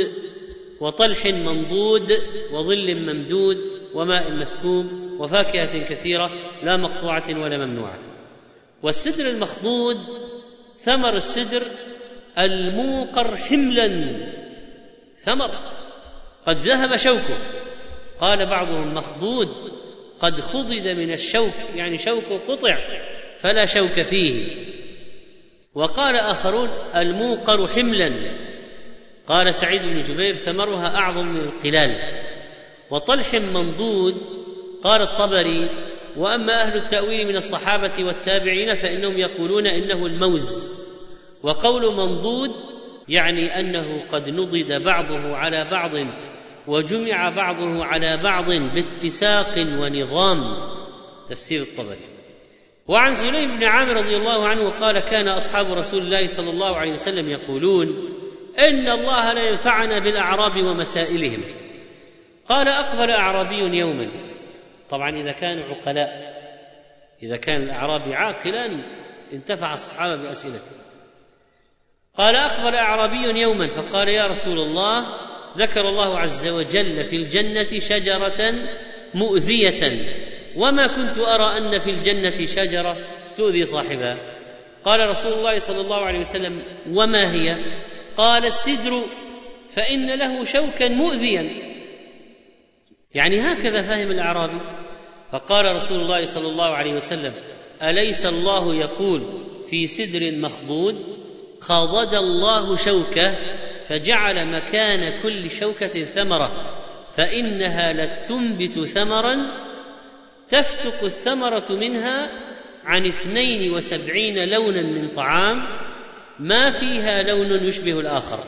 وطلح منضود وظل ممدود وماء مسكوب وفاكهة كثيرة لا مقطوعة ولا ممنوعة. والسدر المخضود ثمر السدر الموقر حملا. ثمر. قد ذهب شوكه. قال بعضهم مخضود. قد خضد من الشوك يعني شوكه قطع فلا شوك فيه. وقال آخرون الموقر حملا. قال سعيد بن جبير ثمرها أعظم من القلال. وطلح منضود قال الطبري وأما أهل التأويل من الصحابة والتابعين فإنهم يقولون إنه الموز. وقول منضود يعني أنه قد نضد بعضه على بعض وجمع بعضه على بعض باتساق ونظام. تفسير الطبري. وعن سليم بن عامر رضي الله عنه قال كان أصحاب رسول الله صلى الله عليه وسلم يقولون إن الله لا ينفعنا بالأعراب ومسائلهم. قال أقبل أعرابي يوما. طبعا إذا كانوا عقلاء إذا كان الاعرابي عاقلا انتفع الصحابة باسئلته قال أقبل أعرابي يوما فقال يا رسول الله ذكر الله عز وجل في الجنة شجرة مؤذية. وما كنت أرى أن في الجنة شجرة تؤذي صاحبها. قال رسول الله صلى الله عليه وسلم وما هي؟ قال السدر فإن له شوكا مؤذيا. يعني هكذا فهم الأعرابي. فقال رسول الله صلى الله عليه وسلم أليس الله يقول في سدر مخضود خاضد الله شوكه فجعل مكان كل شوكة ثمرة فإنها لتنبت ثمرا تفتق الثمرة منها عن اثنين وسبعين لونا من طعام ما فيها لون يشبه الآخر.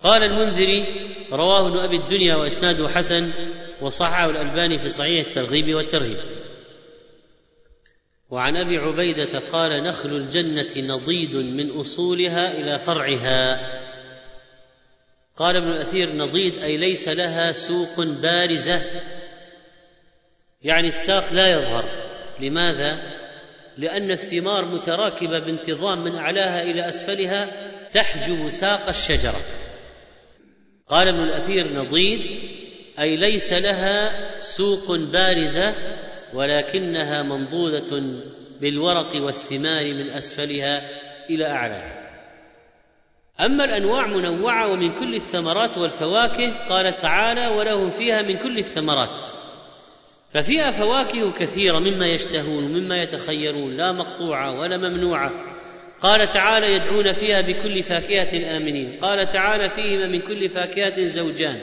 قال المنذري رواه ابن أبي الدنيا وإسناده حسن وصححه الألباني في صحيح الترغيب والترهيب. وعن أبي عبيدة قال نخل الجنة نضيد من أصولها إلى فرعها. قال ابن الأثير نضيد أي ليس لها سوق بارزة. يعني الساق لا يظهر. لماذا؟ لأن الثمار متراكبة بانتظام من أعلاها إلى أسفلها تحجب ساق الشجرة. قال ابن الأثير نضيد أي ليس لها سوق بارزة ولكنها منضودة بالورق والثمار من أسفلها إلى أعلاها. أما الأنواع منوعة ومن كل الثمرات والفواكه قال تعالى ولهم فيها من كل الثمرات. ففيها فواكه كثيرة مما يشتهون ومما يتخيرون لا مقطوعة ولا ممنوعة. قال تعالى يدعون فيها بكل فاكهة آمنين. قال تعالى فيهما من كل فاكهة زوجان.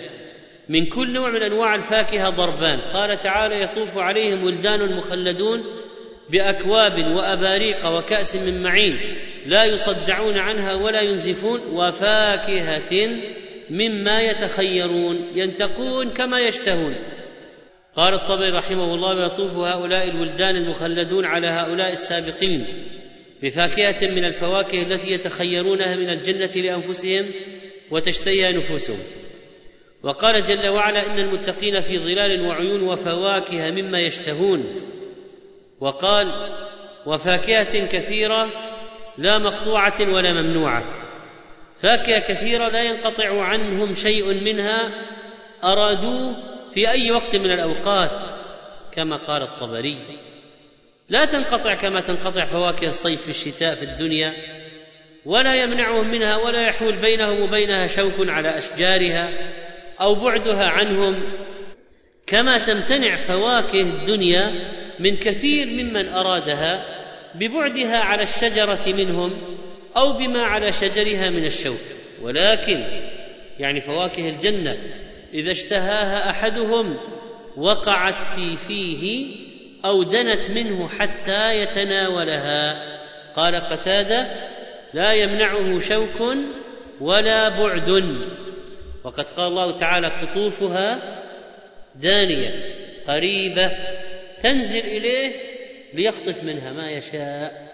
من كل نوع من أنواع الفاكهة ضربان. قال تعالى يطوف عليهم ولدان مخلدون بأكواب وأباريق وكأس من معين. لا يصدعون عنها ولا ينزفون. وفاكهة مما يتخيرون ينتقون كما يشتهون. قال الطبري رحمه الله ويطوف هؤلاء الولدان المخلدون على هؤلاء السابقين بفاكهة من الفواكه التي يتخيرونها من الجنة لأنفسهم وتشتهيها نفوسهم. وقال جل وعلا إن المتقين في ظلال وعيون وفواكه مما يشتهون. وقال وفاكهة كثيرة لا مقطوعة ولا ممنوعة. فاكهة كثيرة لا ينقطع عنهم شيء منها أرادوه في أي وقت من الأوقات كما قال الطبري لا تنقطع كما تنقطع فواكه الصيف في الشتاء في الدنيا ولا يمنعهم منها ولا يحول بينهم وبينها شوك على أشجارها أو بعدها عنهم. كما تمتنع فواكه الدنيا من كثير ممن أرادها ببعدها على الشجرة منهم أو بما على شجرها من الشوك. ولكن يعني فواكه الجنة إذا اشتهاها أحدهم وقعت في فيه أو دنت منه حتى يتناولها. قال قتادة لا يمنعه شوك ولا بعد. وقد قال الله تعالى قطوفها دانية قريبة تنزل إليه ليقطف منها ما يشاء.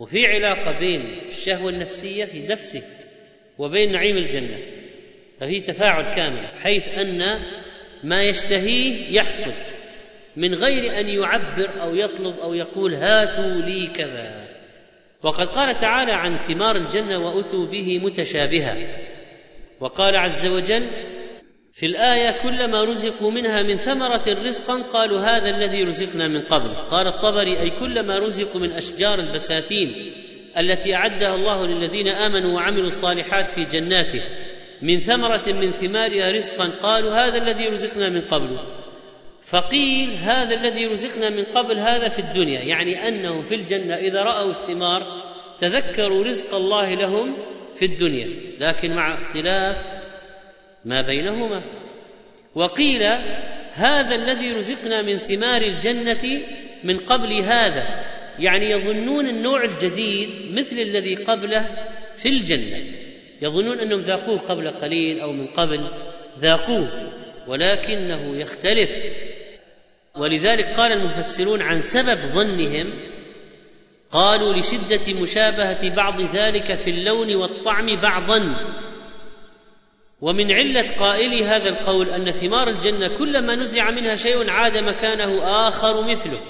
وفي علاقة بين الشهوة النفسية في نفسه وبين نعيم الجنة. ففي تفاعل كامل حيث أن ما يشتهيه يحصل من غير أن يعبر أو يطلب أو يقول هاتوا لي كذا. وقد قال تعالى عن ثمار الجنة وأتوا به متشابها وقال عز وجل في الآية كلما رزقوا منها من ثمرة رزقا قالوا هذا الذي رزقنا من قبل. قال الطبري أي كلما رزقوا من أشجار البساتين التي أعدها الله للذين آمنوا وعملوا الصالحات في جناته من ثمرة من ثمارها رزقا. قالوا هذا الذي رزقنا من قبل فقيل هذا الذي رزقنا من قبل هذا في الدنيا. يعني أنهم في الجنة إذا رأوا الثمار تذكروا رزق الله لهم في الدنيا. لكن مع اختلاف ما بينهما. وقيل هذا الذي رزقنا من ثمار الجنة من قبل هذا. يعني يظنون النوع الجديد مثل الذي قبله في الجنة. يظنون أنهم ذاقوه قبل قليل أو من قبل ذاقوه ولكنه يختلف. ولذلك قال المفسرون عن سبب ظنهم قالوا لشدة مشابهة بعض ذلك في اللون والطعم بعضا. ومن علة قائل هذا القول أن ثمار الجنة كلما نزع منها شيء عاد مكانه آخر مثله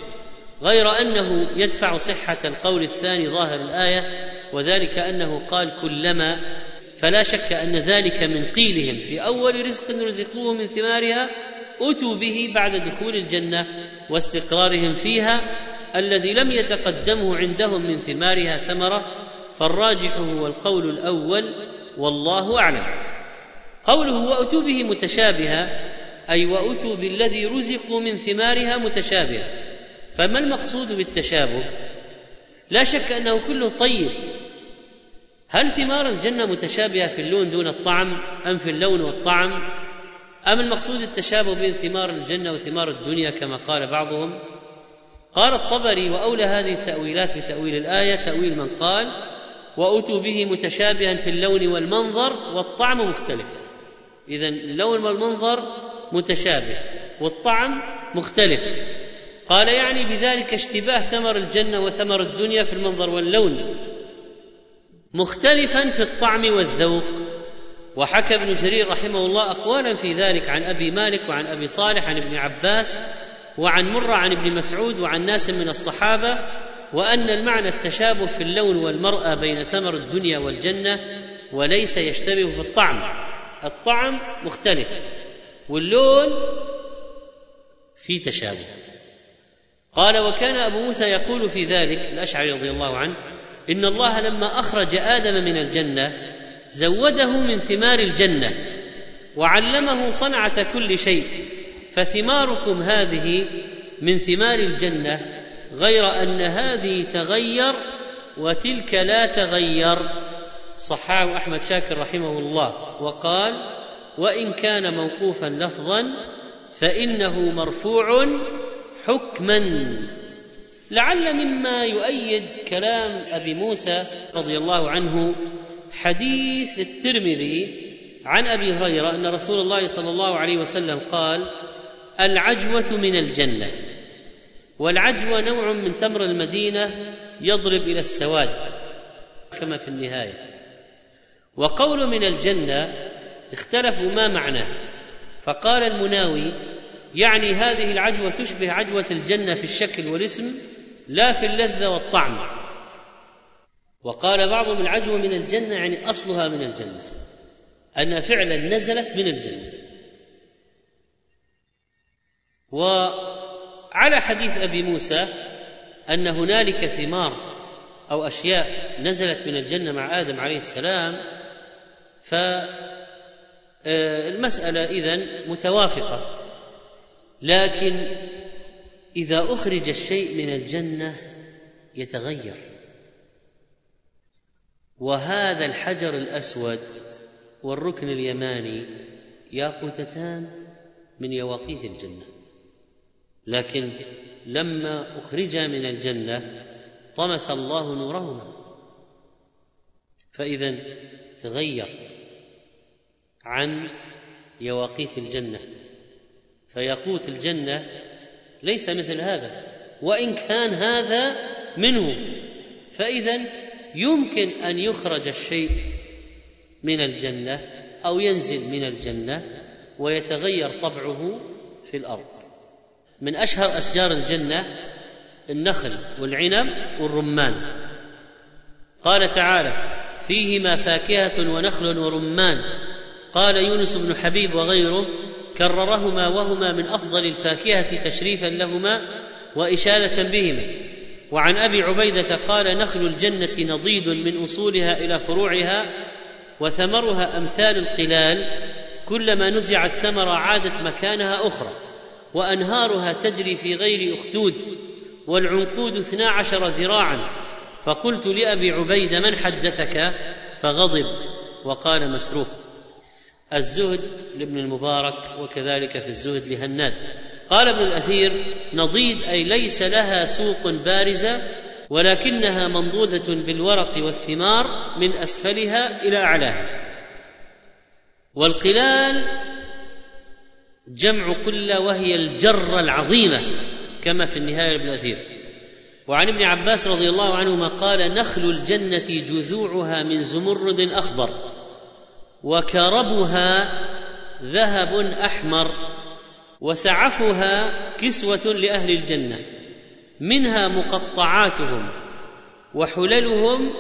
غير أنه يدفع صحة القول الثاني ظاهر الآية وذلك أنه قال كلما فلا شك أن ذلك من قيلهم في أول رزق رزقوه من ثمارها أتوا به بعد دخول الجنة واستقرارهم فيها الذي لم يتقدمه عندهم من ثمارها ثمرة فالراجح هو القول الأول والله أعلم. قوله وأتوا به متشابها أي وأتوا بالذي رزقوا من ثمارها متشابها. فما المقصود بالتشابه؟ لا شك أنه كله طيب هل ثمار الجنة متشابهة في اللون دون الطعم أم في اللون والطعم؟ أم المقصود التشابه بين ثمار الجنة وثمار الدنيا كما قال بعضهم؟ قال الطبري وأولى هذه التأويلات بتاويل الآية تأويل من قال وأتوا به متشابها في اللون والمنظر والطعم مختلف. اذا اللون والمنظر متشابه والطعم مختلف. قال يعني بذلك اشتباه ثمر الجنة وثمر الدنيا في المنظر واللون. مختلفا في الطعم والذوق. وحكى ابن جرير رحمه الله اقوالا في ذلك عن أبي مالك وعن أبي صالح عن ابن عباس وعن مرة عن ابن مسعود وعن ناس من الصحابة وأن المعنى التشابه في اللون والمرأة بين ثمر الدنيا والجنة وليس يشتبه في الطعم. الطعم مختلف واللون في تشابه. قال وكان أبو موسى يقول في ذلك الأشعري رضي الله عنه إن الله لما أخرج آدم من الجنة زوده من ثمار الجنة وعلمه صنعة كل شيء فثماركم هذه من ثمار الجنة غير أن هذه تغير وتلك لا تغير. صححه أحمد شاكر رحمه الله وقال وإن كان موقوفا لفظا فإنه مرفوع حكما. لعل مما يؤيد كلام أبي موسى رضي الله عنه حديث الترمذي عن أبي هريرة أن رسول الله صلى الله عليه وسلم قال العجوة من الجنة والعجوة نوع من تمر المدينة يضرب إلى السواد كما في النهاية. وقول من الجنة اختلفوا ما معناه. فقال المناوي يعني هذه العجوة تشبه عجوة الجنة في الشكل والاسم لا في اللذة والطعم. وقال بعضهم العجوه من الجنة يعني أصلها من الجنة. انها فعلا نزلت من الجنة. وعلى حديث أبي موسى أن هنالك ثمار أو أشياء نزلت من الجنة مع آدم عليه السلام فالمساله إذن متوافقة. لكن إذا أخرج الشيء من الجنة يتغير. وهذا الحجر الأسود والركن اليماني ياقوتتان من يواقيت الجنة. لكن لما أخرجا من الجنة طمس الله نورهما. فإذا تغير عن يواقيت الجنة. فياقوت الجنة ليس مثل هذا. وإن كان هذا منه فاذا يمكن أن يخرج الشيء من الجنة أو ينزل من الجنة ويتغير طبعه في الأرض. من أشهر أشجار الجنة النخل والعنب والرمان. قال تعالى فيهما فاكهة ونخل ورمان. قال يونس بن حبيب وغيره كررهما وهما من أفضل الفاكهة تشريفا لهما وإشادة بهما. وعن أبي عبيدة قال نخل الجنة نضيد من أصولها إلى فروعها وثمرها أمثال القلال كلما نزع الثمر عادت مكانها أخرى وأنهارها تجري في غير أخدود والعنقود اثنا عشر ذراعا. فقلت لأبي عبيدة من حدثك؟ فغضب وقال مسروق الزهد لابن المبارك وكذلك في الزهد لهناد. قال ابن الأثير نضيد أي ليس لها سوق بارزة ولكنها منضودة بالورق والثمار من أسفلها إلى أعلاها. والقلال جمع كل وهي الجره العظيمة كما في النهاية لابن الأثير. وعن ابن عباس رضي الله عنهما قال نخل الجنة جذوعها من زمرد أخضر. وكربها ذهب أحمر وسعفها كسوة لأهل الجنة منها مقطعاتهم وحللهم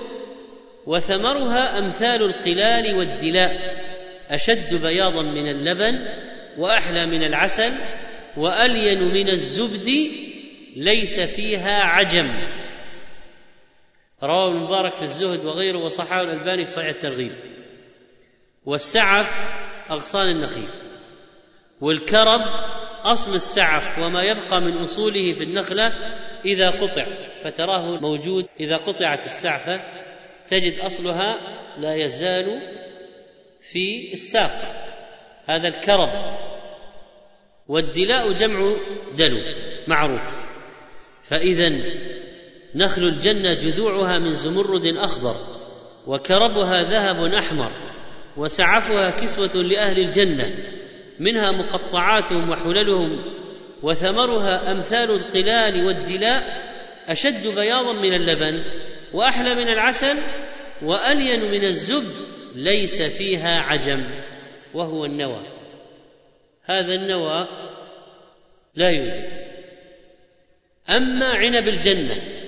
وثمرها أمثال القلال والدلاء أشد بياضا من اللبن وأحلى من العسل وألين من الزبد ليس فيها عجم. رواه ابن مبارك في الزهد وغيره وصححه الألباني في صحيح الترغيب. والسعف أغصان النخيل. والكرب أصل السعف وما يبقى من أصوله في النخلة إذا قطع فتراه موجود إذا قطعت السعفه تجد أصلها لا يزال في الساق. هذا الكرب. والدلاء جمع دلو معروف. فإذا نخل الجنة جذوعها من زمرد أخضر وكربها ذهب أحمر. وسعفها كسوة لأهل الجنة منها مقطعاتهم وحللهم وثمرها أمثال القلال والدلاء أشد بياضا من اللبن وأحلى من العسل وألين من الزبد ليس فيها عجم وهو النوى. هذا النوى لا يوجد. أما عنب الجنة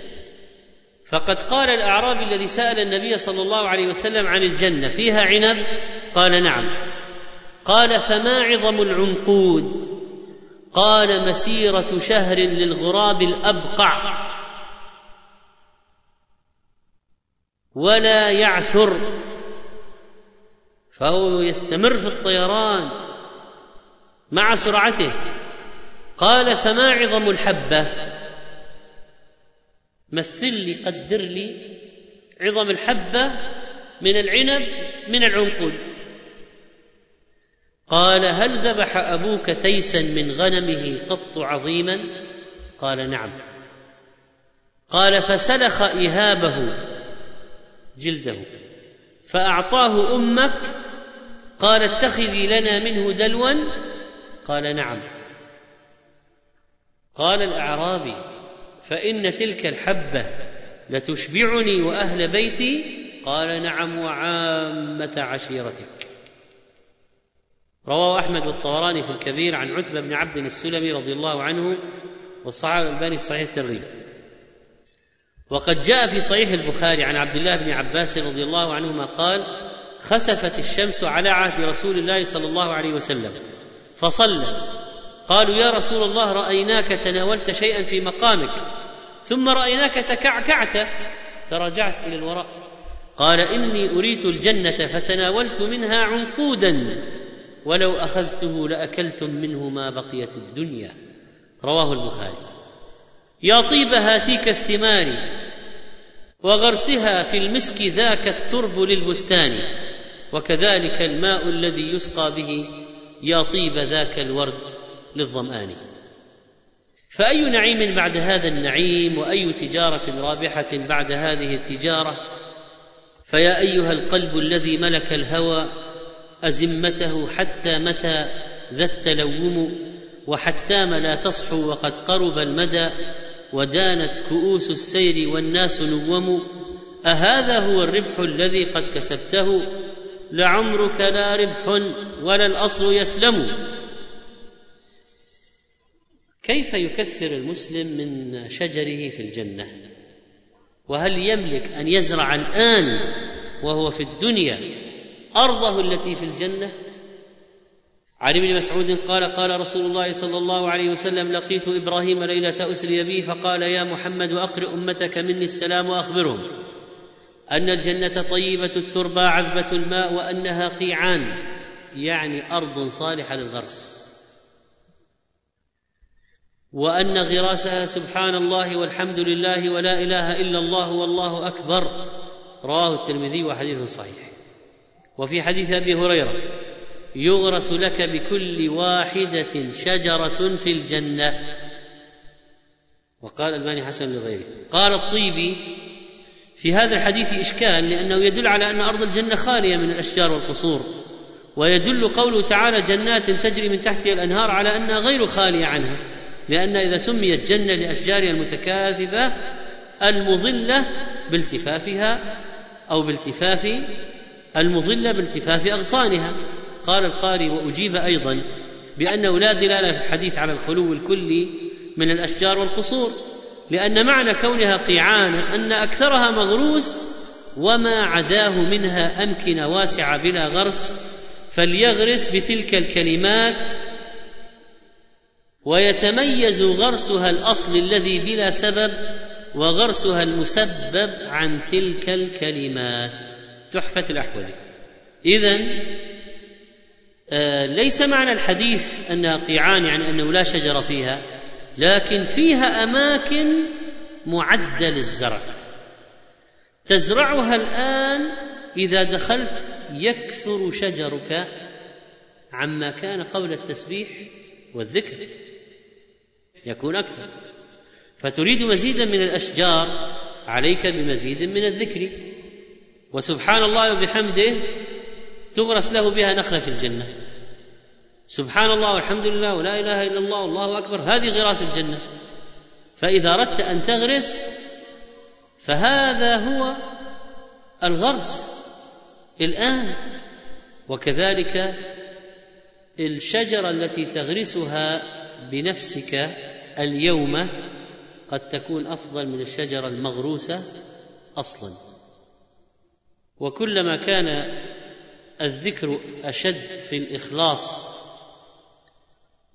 فقد قال الأعرابي الذي سأل النبي صلى الله عليه وسلم عن الجنة فيها عنب؟ قال نعم. قال فما عظم العنقود؟ قال مسيرة شهر للغراب الأبقع. ولا يعثر. فهو يستمر في الطيران مع سرعته. قال فما عظم الحبة؟ مثل لي قدر لي عظم الحبة من العنب من العنقود. قال هل ذبح أبوك تيسا من غنمه قط عظيما؟ قال نعم. قال فسلخ إهابه جلده. فأعطاه أمك؟ قال اتخذي لنا منه دلوا؟ قال نعم. قال الأعرابي فإن تلك الحبة لتشبعني وأهل بيتي؟ قال نعم وعامة عشيرتك. رواه أحمد والطبراني في الكبير عن عتبة بن عبد السلمي رضي الله عنه والصحابة الباني في صحيح الترغيب. وقد جاء في صحيح البخاري عن عبد الله بن عباس رضي الله عنهما قال خسفت الشمس على عهد رسول الله صلى الله عليه وسلم فصلى. قالوا يا رسول الله رأيناك تناولت شيئا في مقامك ثم رأيناك تكعكعت. تراجعت إلى الوراء. قال إني أريت الجنة فتناولت منها عنقودا. ولو أخذته لاكلتم منه ما بقيت الدنيا. رواه البخاري. يا طيب هاتيك الثمار وغرسها في المسك ذاك الترب للبستان. وكذلك الماء الذي يسقى به يا طيب ذاك الورد للظمآن. فأي نعيم بعد هذا النعيم وأي تجارة رابحة بعد هذه التجارة؟ فيا أيها القلب الذي ملك الهوى أزمته حتى متى ذا التلوم وحتام لا تصحو وقد قرب المدى ودانت كؤوس السير والناس نوم؟ أهذا هو الربح الذي قد كسبته؟ لعمرك لا ربح ولا الأصل يسلم. كيف يكثر المسلم من شجره في الجنة؟ وهل يملك أن يزرع الآن وهو في الدنيا أرضه التي في الجنة؟ عن ابن مسعود قال قال رسول الله صلى الله عليه وسلم لقيت إبراهيم ليلة أسري بي فقال يا محمد أقرئ أمتك مني السلام وأخبرهم أن الجنة طيبة التربى عذبة الماء وأنها قيعان يعني أرض صالحة للغرس. وأن غراسها سبحان الله والحمد لله ولا إله إلا الله والله أكبر. رواه الترمذي وحديث صحيح. وفي حديث أبي هريرة يغرس لك بكل واحدة شجرة في الجنة. وقال الباني حسن لغيره. قال الطيبي في هذا الحديث إشكال لأنه يدل على أن أرض الجنة خالية من الأشجار والقصور. ويدل قوله تعالى جنات تجري من تحتها الأنهار على أنها غير خالية عنها. لأن إذا سميت جنة لأشجارها المتكاثفة المظلة بالتفافها أو بالتفاف المظلة بالتفاف أغصانها. قال القاري وأجيب أيضا بأنه لا دلالة في الحديث على الخلو الكلي من الأشجار والقصور لأن معنى كونها قيعانا أن أكثرها مغروس وما عداه منها أمكنة واسعة بلا غرس فليغرس بتلك الكلمات ويتميز غرسها الأصل الذي بلا سبب وغرسها المسبب عن تلك الكلمات. تحفة الأحوذي إذا آه ليس معنى الحديث أنها قيعان يعني أنه لا شجر فيها لكن فيها أماكن معدة للزرع تزرعها الآن إذا دخلت يكثر شجرك عما كان قبل التسبيح والذكر. يكون أكثر. فتريد مزيدا من الأشجار عليك بمزيد من الذكر. وسبحان الله وبحمده تغرس له بها نخلة في الجنة. سبحان الله والحمد لله ولا إله إلا الله والله أكبر. هذه غراس الجنة. فإذا أردت أن تغرس فهذا هو الغرس الآن. وكذلك الشجرة التي تغرسها بنفسك اليوم قد تكون أفضل من الشجرة المغروسة أصلا. وكلما كان الذكر أشد في الإخلاص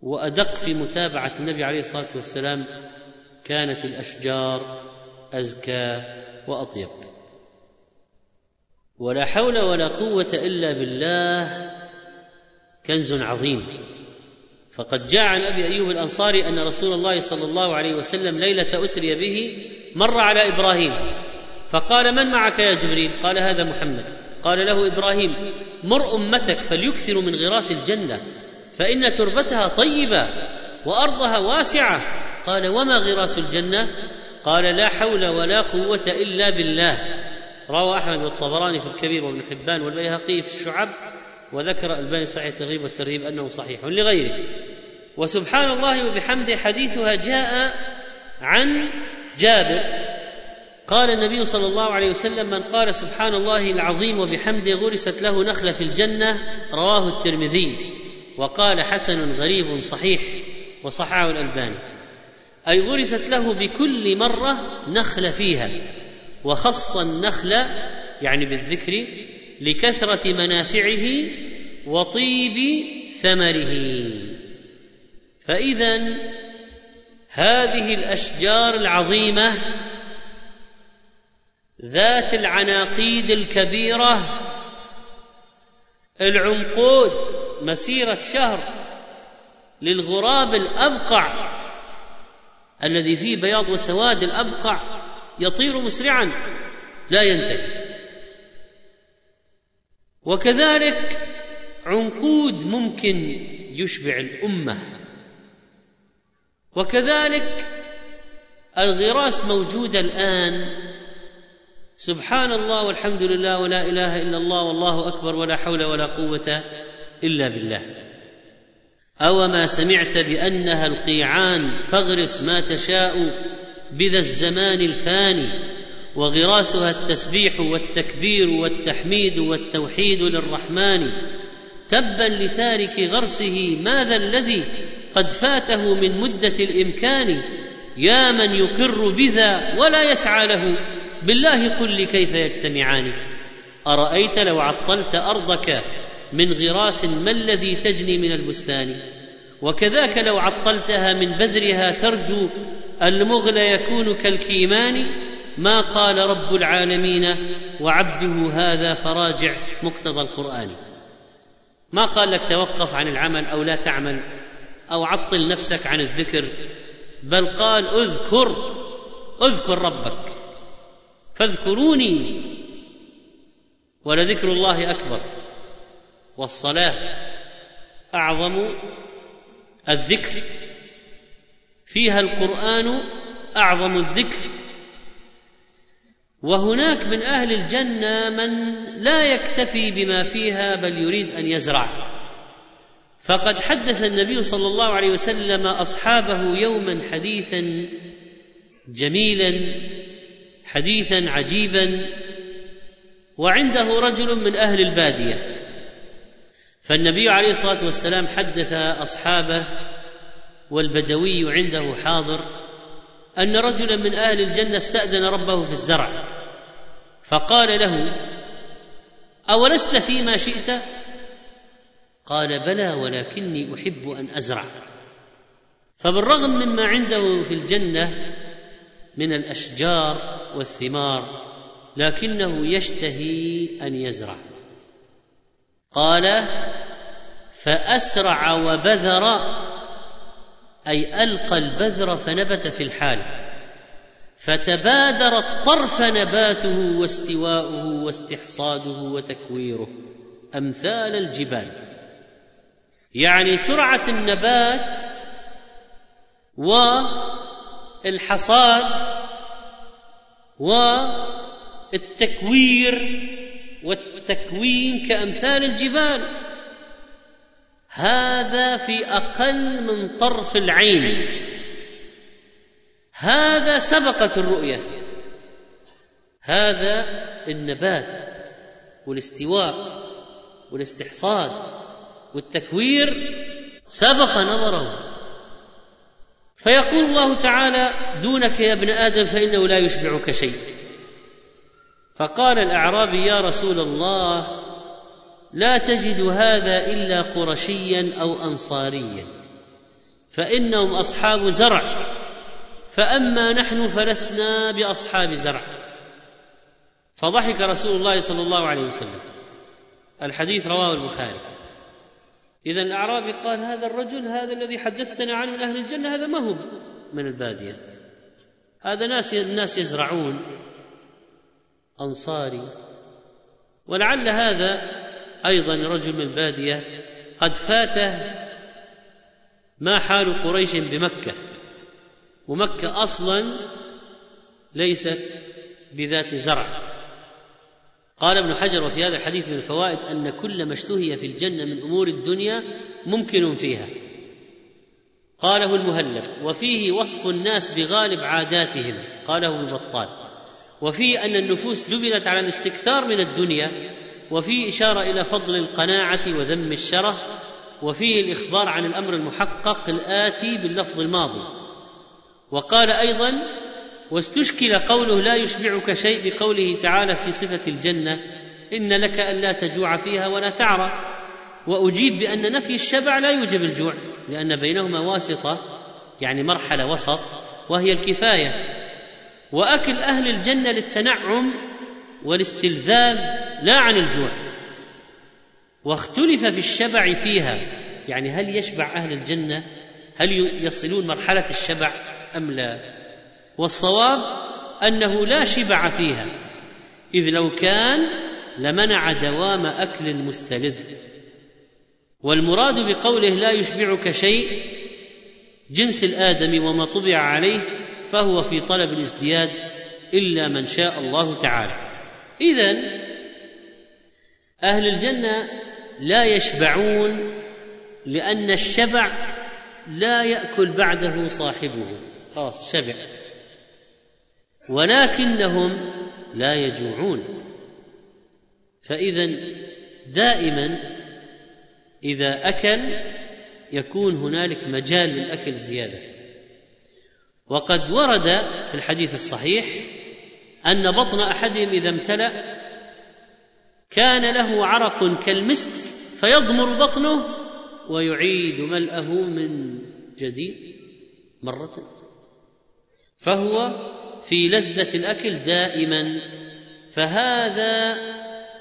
وأدق في متابعة النبي عليه الصلاة والسلام كانت الأشجار أزكى وأطيب. ولا حول ولا قوة إلا بالله كنز عظيم. فقد جاء عن أبي أيوب الأنصاري أن رسول الله صلى الله عليه وسلم ليلة أسري به مر على إبراهيم. فقال من معك يا جبريل؟ قال هذا محمد. قال له إبراهيم مر أمتك فليكثروا من غراس الجنة فإن تربتها طيبة وأرضها واسعة. قال وما غراس الجنة؟ قال لا حول ولا قوة إلا بالله. روى أحمد والطبراني في الكبير وابن حبان والبيهقي في الشعب. وذكر الباني صحيح الترغيب والترهيب أنه صحيح لغيره. وسبحان الله وبحمده حديثها جاء عن جابر. قال النبي صلى الله عليه وسلم من قال سبحان الله العظيم وبحمده غرست له نخلة في الجنة رواه الترمذي. وقال حسن غريب صحيح وصححه الألباني. أي غرست له بكل مرة نخلة فيها. وخص النخل يعني بالذكر لكثرة منافعه وطيب ثمره. فإذا هذه الأشجار العظيمة ذات العناقيد الكبيرة العنقود مسيرة شهر للغراب الأبقع الذي فيه بياض وسواد الأبقع يطير مسرعا لا ينتهي. وكذلك عنقود ممكن يشبع الأمة. وكذلك الغراس موجودة الآن. سبحان الله والحمد لله ولا إله إلا الله والله أكبر ولا حول ولا قوة إلا بالله. أوما سمعت بأنها القيعان فاغرس ما تشاء بذا الزمان الفاني وغراسها التسبيح والتكبير والتحميد والتوحيد للرحمن تبا لتارك غرسه ماذا الذي قد فاته من مدة الإمكان يا من يقر بذا ولا يسعى له بالله قل لي كيف يجتمعان. أرأيت لو عطلت أرضك من غراس ما الذي تجني من البستان؟ وكذاك لو عطلتها من بذرها ترجو المغل يكون كالكيمان ما قال رب العالمين وعبده هذا فراجع مقتضى القرآن. ما قال لك توقف عن العمل أو لا تعمل أو عطل نفسك عن الذكر بل قال اذكر اذكر ربك فاذكروني ولذكر الله أكبر. والصلاة أعظم الذكر. فيها القرآن أعظم الذكر. وهناك من أهل الجنة من لا يكتفي بما فيها بل يريد أن يزرع. فقد حدث النبي صلى الله عليه وسلم أصحابه يوما حديثا جميلا حديثا عجيبا وعنده رجل من أهل البادية. فالنبي عليه الصلاة والسلام حدث أصحابه والبدوي عنده حاضر. أن رجلا من أهل الجنة استأذن ربه في الزرع فقال له أولست فيما شئت؟ قال بلى ولكني أحب أن أزرع. فبالرغم مما عنده في الجنة من الأشجار والثمار لكنه يشتهي أن يزرع. قال فأسرع وبذر أي ألقى البذر فنبت في الحال فتبادر الطرف نباته واستواؤه واستحصاده وتكويره أمثال الجبال. يعني سرعة النبات والحصاد والتكوير والتكوين كأمثال الجبال. هذا في أقل من طرف العين. هذا سبقت الرؤية. هذا النبات والاستواء والاستحصاد والتكوير سبق نظره. فيقول الله تعالى دونك يا ابن آدم فإنه لا يشبعك شيء. فقال الأعرابي يا رسول الله لا تجد هذا إلا قرشيا أو انصاريا. فإنهم أصحاب زرع. فأما نحن فلسنا بأصحاب زرع. فضحك رسول الله صلى الله عليه وسلم. الحديث رواه البخاري. اذا الاعرابي قال هذا الرجل هذا الذي حدثتنا عنه من أهل الجنة هذا ما هو من البادية. هذا ناس الناس يزرعون أنصاري. ولعل هذا أيضا رجل من الباديه قد فاته ما حال قريش بمكة ومكة أصلا ليست بذات زرع. قال ابن حجر وفي هذا الحديث من الفوائد أن كل ما اشتهي في الجنة من أمور الدنيا ممكن فيها. قاله المهلب وفيه وصف الناس بغالب عاداتهم قاله ابن بطال. وفيه أن النفوس جبلت على الاستكثار من الدنيا وفيه إشارة إلى فضل القناعة وذم الشره وفيه الإخبار عن الأمر المحقق الآتي باللفظ الماضي. وقال أيضا واستشكل قوله لا يشبعك شيء بقوله تعالى في صفة الجنة إن لك ألا تجوع فيها ولا تعرى. وأجيب بأن نفي الشبع لا يوجب الجوع لأن بينهما واسطة يعني مرحلة وسط وهي الكفاية. وأكل أهل الجنة للتنعم والاستلذاذ لا عن الجوع واختلف في الشبع فيها. يعني هل يشبع أهل الجنة؟ هل يصلون مرحلة الشبع أم لا؟ والصواب أنه لا شبع فيها إذ لو كان لمنع دوام أكل مستلذ. والمراد بقوله لا يشبعك شيء جنس الآدم وما طبع عليه فهو في طلب الازدياد إلا من شاء الله تعالى. اذا أهل الجنة لا يشبعون لأن الشبع لا يأكل بعده صاحبه. خلاص شبع. ولكنهم لا يجوعون. فاذا دائما إذا أكل يكون هنالك مجال للأكل زيادة. وقد ورد في الحديث الصحيح أن بطن أحدهم إذا امتلأ كان له عرق كالمسك فيضمر بطنه ويعيد ملأه من جديد مرة. فهو في لذة الأكل دائما. فهذا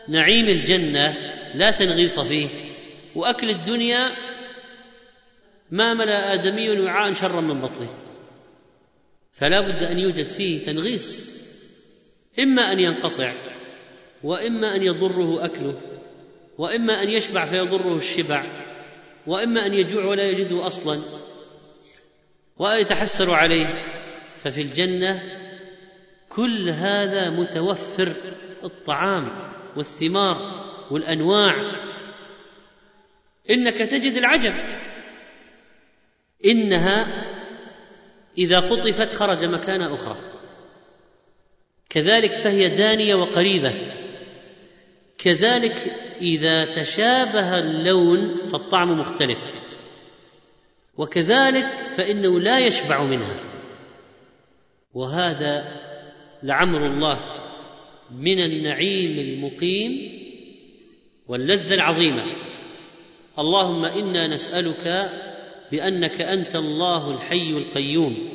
نعيم الجنة لا تنغيص فيه. وأكل الدنيا ما ملأ آدمي وعاء شرا من بطنه. فلا بد أن يوجد فيه تنغيص. إما أن ينقطع وإما أن يضره أكله وإما أن يشبع فيضره الشبع وإما أن يجوع ولا يجده أصلا. ويتحسر عليه ففي الجنة كل هذا متوفر الطعام والثمار والأنواع. إنك تجد العجب. إنها إذا قطفت خرج مكان أخرى. كذلك فهي دانية وقريبة. كذلك إذا تشابه اللون فالطعم مختلف. وكذلك فإنه لا يشبع منها. وهذا لعمر الله من النعيم المقيم واللذة العظيمة. اللهم إنا نسألك بأنك أنت الله الحي القيوم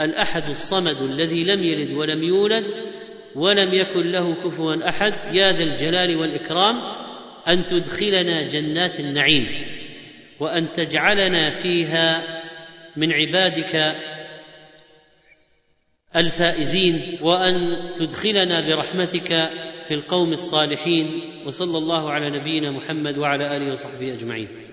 الأحد الصمد الذي لم يلد ولم يولد ولم يكن له كفوا أحد يا ذا الجلال والإكرام أن تدخلنا جنات النعيم وأن تجعلنا فيها من عبادك الفائزين وأن تدخلنا برحمتك في القوم الصالحين وصلى الله على نبينا محمد وعلى آله وصحبه أجمعين.